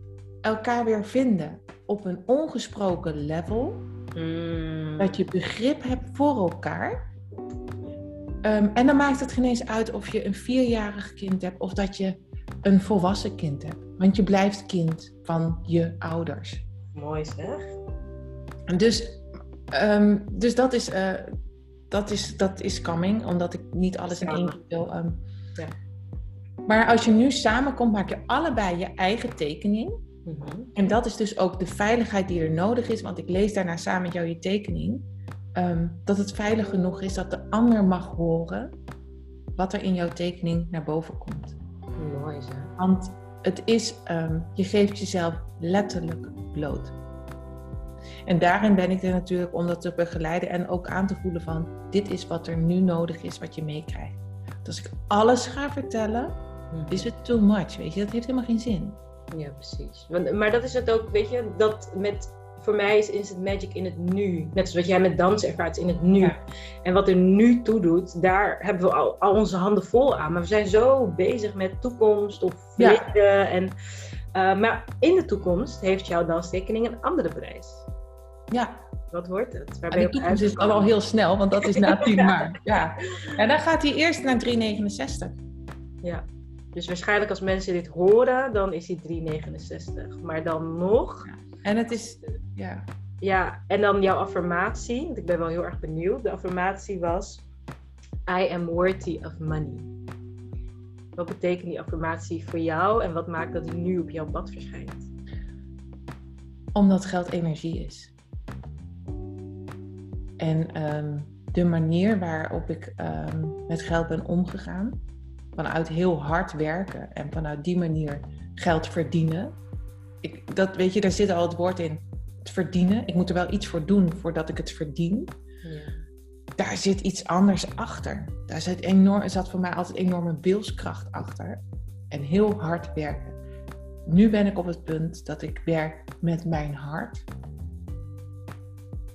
elkaar weer vinden op een ongesproken level. Mm. Dat je begrip hebt voor elkaar. Ehm, en dan maakt het geen eens uit of je een vierjarig kind hebt of dat je een volwassen kind hebt. Want je blijft kind van je ouders. Mooi zeg. Dus, um, dus dat, is, uh, dat, is, dat is coming, omdat ik niet alles in één keer wil. Um, ja. Maar als je nu samenkomt, maak je allebei je eigen tekening. Mhm. En dat is dus ook de veiligheid die er nodig is, want ik lees daarna samen met jou je tekening. Um, dat het veilig genoeg is dat de ander mag horen wat er in jouw tekening naar boven komt. Mooi zo. Want het is, um, je geeft jezelf letterlijk bloot. En daarin ben ik er natuurlijk om dat te begeleiden en ook aan te voelen van dit is wat er nu nodig is, wat je meekrijgt. Dus als ik alles ga vertellen, is het too much, weet je, dat heeft helemaal geen zin. Ja, precies. Want, maar dat is het ook, weet je, dat met, voor mij is instant magic in het nu. Net zoals wat jij met dans ervaart in het nu. Ja. En wat er nu toe doet, daar hebben we al, al onze handen vol aan. Maar we zijn zo bezig met toekomst of Ja. verleden. En, uh, maar in de toekomst heeft jouw danstekening een andere prijs. Ja, Wat wordt het? Waar en ben de toekomst is al, al heel snel, want dat is na 10 Ja. maart. Ja. En dan gaat hij eerst naar 369. Ja. Dus waarschijnlijk als mensen dit horen, dan is die 369. Maar dan nog, En het is, ja, ja, en dan jouw affirmatie, want ik ben wel heel erg benieuwd. De affirmatie was, I am worthy of money. Wat betekent die affirmatie voor jou en wat maakt dat die nu op jouw pad verschijnt? omdat geld energie is. En ehm, de manier waarop ik ehm, met geld ben omgegaan, vanuit heel hard werken en vanuit die manier geld verdienen. Ik, dat, weet je, daar zit al het woord in. Het verdienen. Ik moet er wel iets voor doen voordat ik het verdien. Ja. Daar zit iets anders achter. Daar zit enorm, zat voor mij altijd enorme wilskracht achter. En heel hard werken. Nu ben ik op het punt dat ik werk met mijn hart.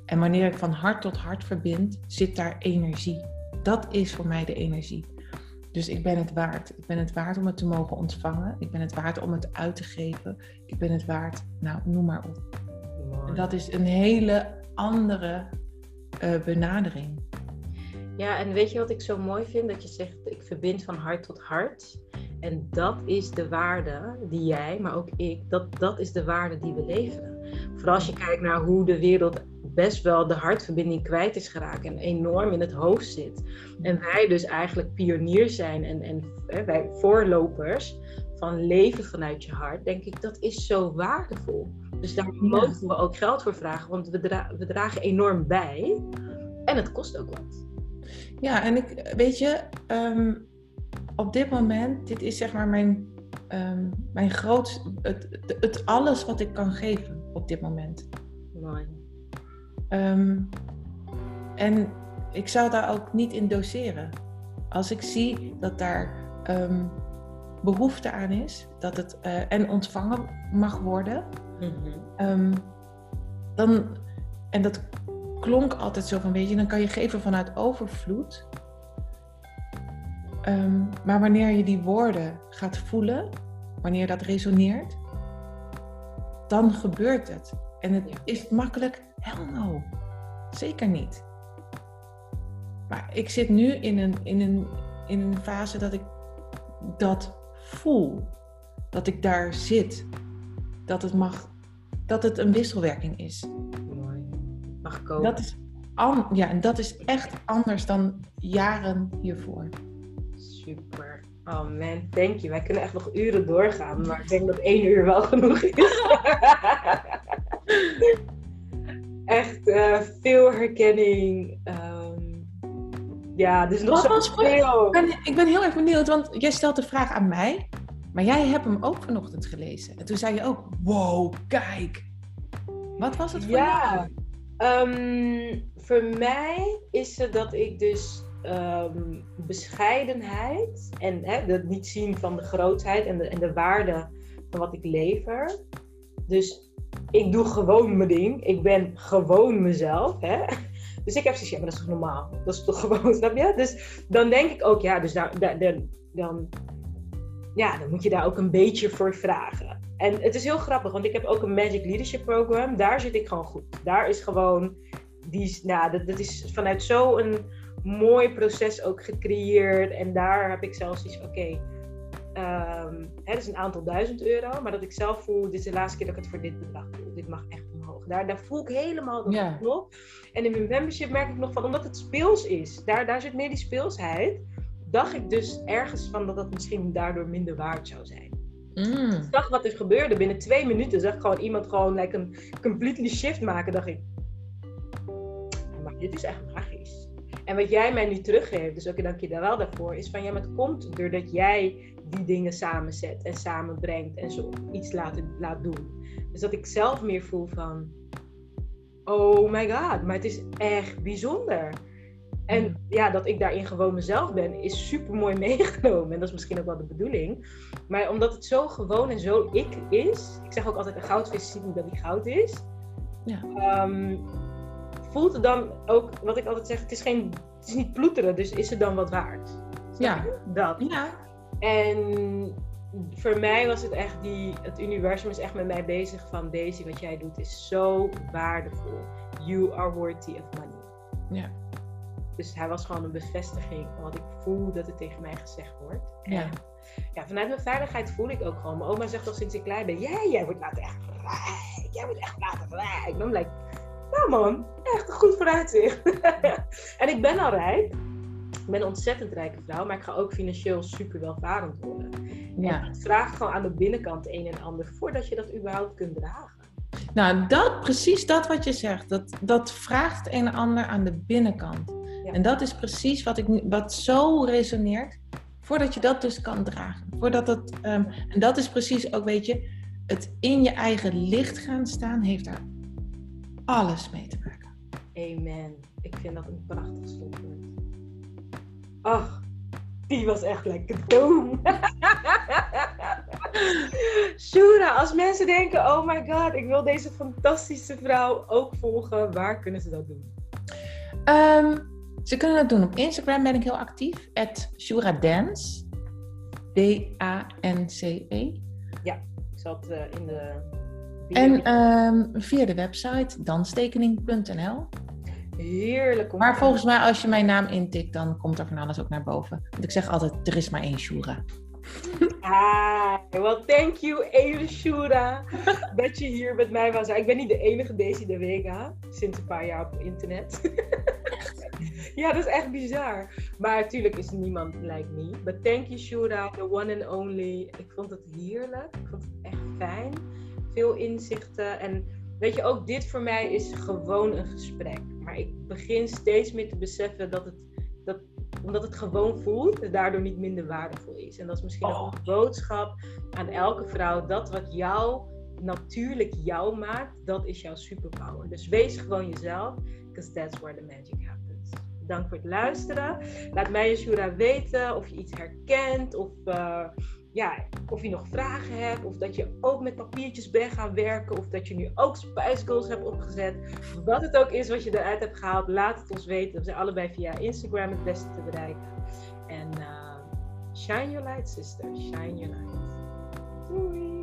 En wanneer ik van hart tot hart verbind, zit daar energie. Dat is voor mij de energie. Dus ik ben het waard. Ik ben het waard om het te mogen ontvangen. Ik ben het waard om het uit te geven. Ik ben het waard, nou, noem maar op. Mooi. En dat is een hele andere eh, benadering. Ja, en weet je wat ik zo mooi vind? Dat je zegt, ik verbind van hart tot hart. En dat is de waarde die jij, maar ook ik, dat, dat is de waarde die we leveren. Vooral als je kijkt naar hoe de wereld best wel de hartverbinding kwijt is geraakt en enorm in het hoofd zit. En wij dus eigenlijk pioniers zijn en, en hè, wij voorlopers van leven vanuit je hart, denk ik, dat is zo waardevol. Dus daar mogen we ook geld voor vragen, want we, dra- we dragen enorm bij en het kost ook wat. Ja, en ik, weet je, ehm, op dit moment, dit is zeg maar mijn, ehm, mijn grootste, het, het, alles wat ik kan geven op dit moment. Mooi. Ehm, en ik zou daar ook niet in doseren. Als ik zie dat daar ehm, behoefte aan is, dat het eh, en ontvangen mag worden, Mhm. Dan, en dat klonk altijd zo van, weet je, dan kan je geven vanuit overvloed. Ehm, maar wanneer je die woorden gaat voelen, wanneer dat resoneert, dan gebeurt het. En het Ja. is makkelijk? Hell no. Zeker niet. Maar ik zit nu in een, in een, in een fase dat ik dat voel. Dat ik daar zit. Dat het mag, dat het een wisselwerking is. Mooi. Mag komen. Dat is, an, ja, en dat is echt anders dan jaren hiervoor. Super. Oh man, thank you. Wij kunnen echt nog uren doorgaan, maar ik denk dat één uur wel genoeg is. echt eh, veel herkenning. ehm, ja, dus nog Wat. Ik ben, ik ben heel erg benieuwd, want jij stelt de vraag aan mij, maar jij hebt hem ook vanochtend gelezen. En toen zei je ook, wow, kijk. Wat was het voor Ja, jou? Ehm, voor mij is het dat ik dus ehm, bescheidenheid en hè, het niet zien van de grootheid en de, en de waarde van wat ik lever. Dus ik doe gewoon mijn ding. Ik ben gewoon mezelf. Hè? Dus ik heb zoiets, ja, maar dat is toch normaal? Dat is toch gewoon, snap je? Dus dan denk ik ook, ja, dus daar, dan, ja, dan moet je daar ook een beetje voor vragen. En het is heel grappig, want ik heb ook een Magic Leadership Program. Daar zit ik gewoon goed. Daar is gewoon, die, nou, dat, dat is vanuit zo'n mooi proces ook gecreëerd. En daar heb ik zelfs iets van, oké, okay, um, het is een aantal duizend euro. Maar dat ik zelf voel, dit is de laatste keer dat ik het voor dit bedrag doe. Dit mag echt omhoog. Daar, daar voel ik helemaal de knop. En in mijn membership merk ik nog van, omdat het speels is. Daar, daar zit meer die speelsheid. Dacht ik dus ergens van dat dat misschien daardoor minder waard zou zijn. Mm. Ik zag wat er gebeurde. Binnen twee minuten zag ik gewoon iemand gewoon like een completely shift maken. Dacht ik, maar dit is echt magisch. En wat jij mij nu teruggeeft, dus ook dank je daar wel daarvoor, is van ja, maar het komt doordat jij die dingen samenzet en samenbrengt en zo iets laat, laat doen. Dus dat ik zelf meer voel van, oh my god, maar het is echt bijzonder. En ja, dat ik daarin gewoon mezelf ben, is super mooi meegenomen. En dat is misschien ook wel de bedoeling. Maar omdat het zo gewoon en zo ik is. Ik zeg ook altijd: een goudvis ziet niet dat hij goud is. Ja. Um, voelt het dan ook, wat ik altijd zeg: het is, geen, het is niet ploeteren, dus is het dan wat waard? ja. Dat. Ja. En voor mij was het echt die, het universum is echt met mij bezig van Daisy, wat jij doet is zo waardevol. You are worthy of money. Ja. Dus hij was gewoon een bevestiging van wat ik voel dat er tegen mij gezegd wordt. Ja. ja, vanuit mijn veiligheid voel ik ook gewoon. Mijn oma zegt al sinds ik klein ben, jij, jij wordt later echt rijk. Jij wordt echt later rijk. Dan like, nou man, echt een goed vooruitzicht. en ik ben al rijk. Ik ben een ontzettend rijke vrouw, maar ik ga ook financieel super welvarend worden. Ja. het vraagt gewoon aan de binnenkant een en ander voordat je dat überhaupt kunt dragen. Nou, dat, precies dat wat je zegt. Dat, dat vraagt een en ander aan de binnenkant. En dat is precies wat, ik, wat zo resoneert. Voordat je dat dus kan dragen. Voordat het, um, en dat is precies ook, weet je, het in je eigen licht gaan staan heeft daar alles mee te maken. Amen. Ik vind dat een prachtig slotwoord. Ach, die was echt lekker dom. Shura, als mensen denken, oh my god, ik wil deze fantastische vrouw ook volgen, waar kunnen ze dat doen? Um, ze kunnen dat doen op Instagram, ben ik heel actief. At Shura Dance. D-A-N-C-E. Ja, ik zal het uh, in de... En um, via de website danstekening.nl. Heerlijk. Om maar volgens mij, als je mijn naam intikt, dan komt er van alles ook naar boven. Want ik zeg altijd, er is maar één Shura. Ah, well, thank you, Eve Shura, dat je hier met mij was. Ik ben niet de enige Daisy de Vega, sinds een paar jaar op internet. ja, dat is echt bizar. Maar natuurlijk is niemand like me. But thank you, Shura, the one and only. Ik vond het heerlijk. Ik vond het echt fijn. Veel inzichten. En weet je, ook dit voor mij is gewoon een gesprek. Maar ik begin steeds meer te beseffen dat het, dat, omdat het gewoon voelt, het daardoor niet minder waardevol is. En dat is misschien ook een boodschap aan elke vrouw. Dat wat jou natuurlijk jou maakt, dat is jouw superpower. Dus wees gewoon jezelf, because that's where the magic happens. Dank voor het luisteren. Laat mij en Shura weten of je iets herkent of, uh, ja, of je nog vragen hebt. Of dat je ook met papiertjes bent gaan werken. Of dat je nu ook Spice Girls hebt opgezet. Wat het ook is wat je eruit hebt gehaald, laat het ons weten. We zijn allebei via Instagram het beste te bereiken. En uh, shine your light, sister. Shine your light.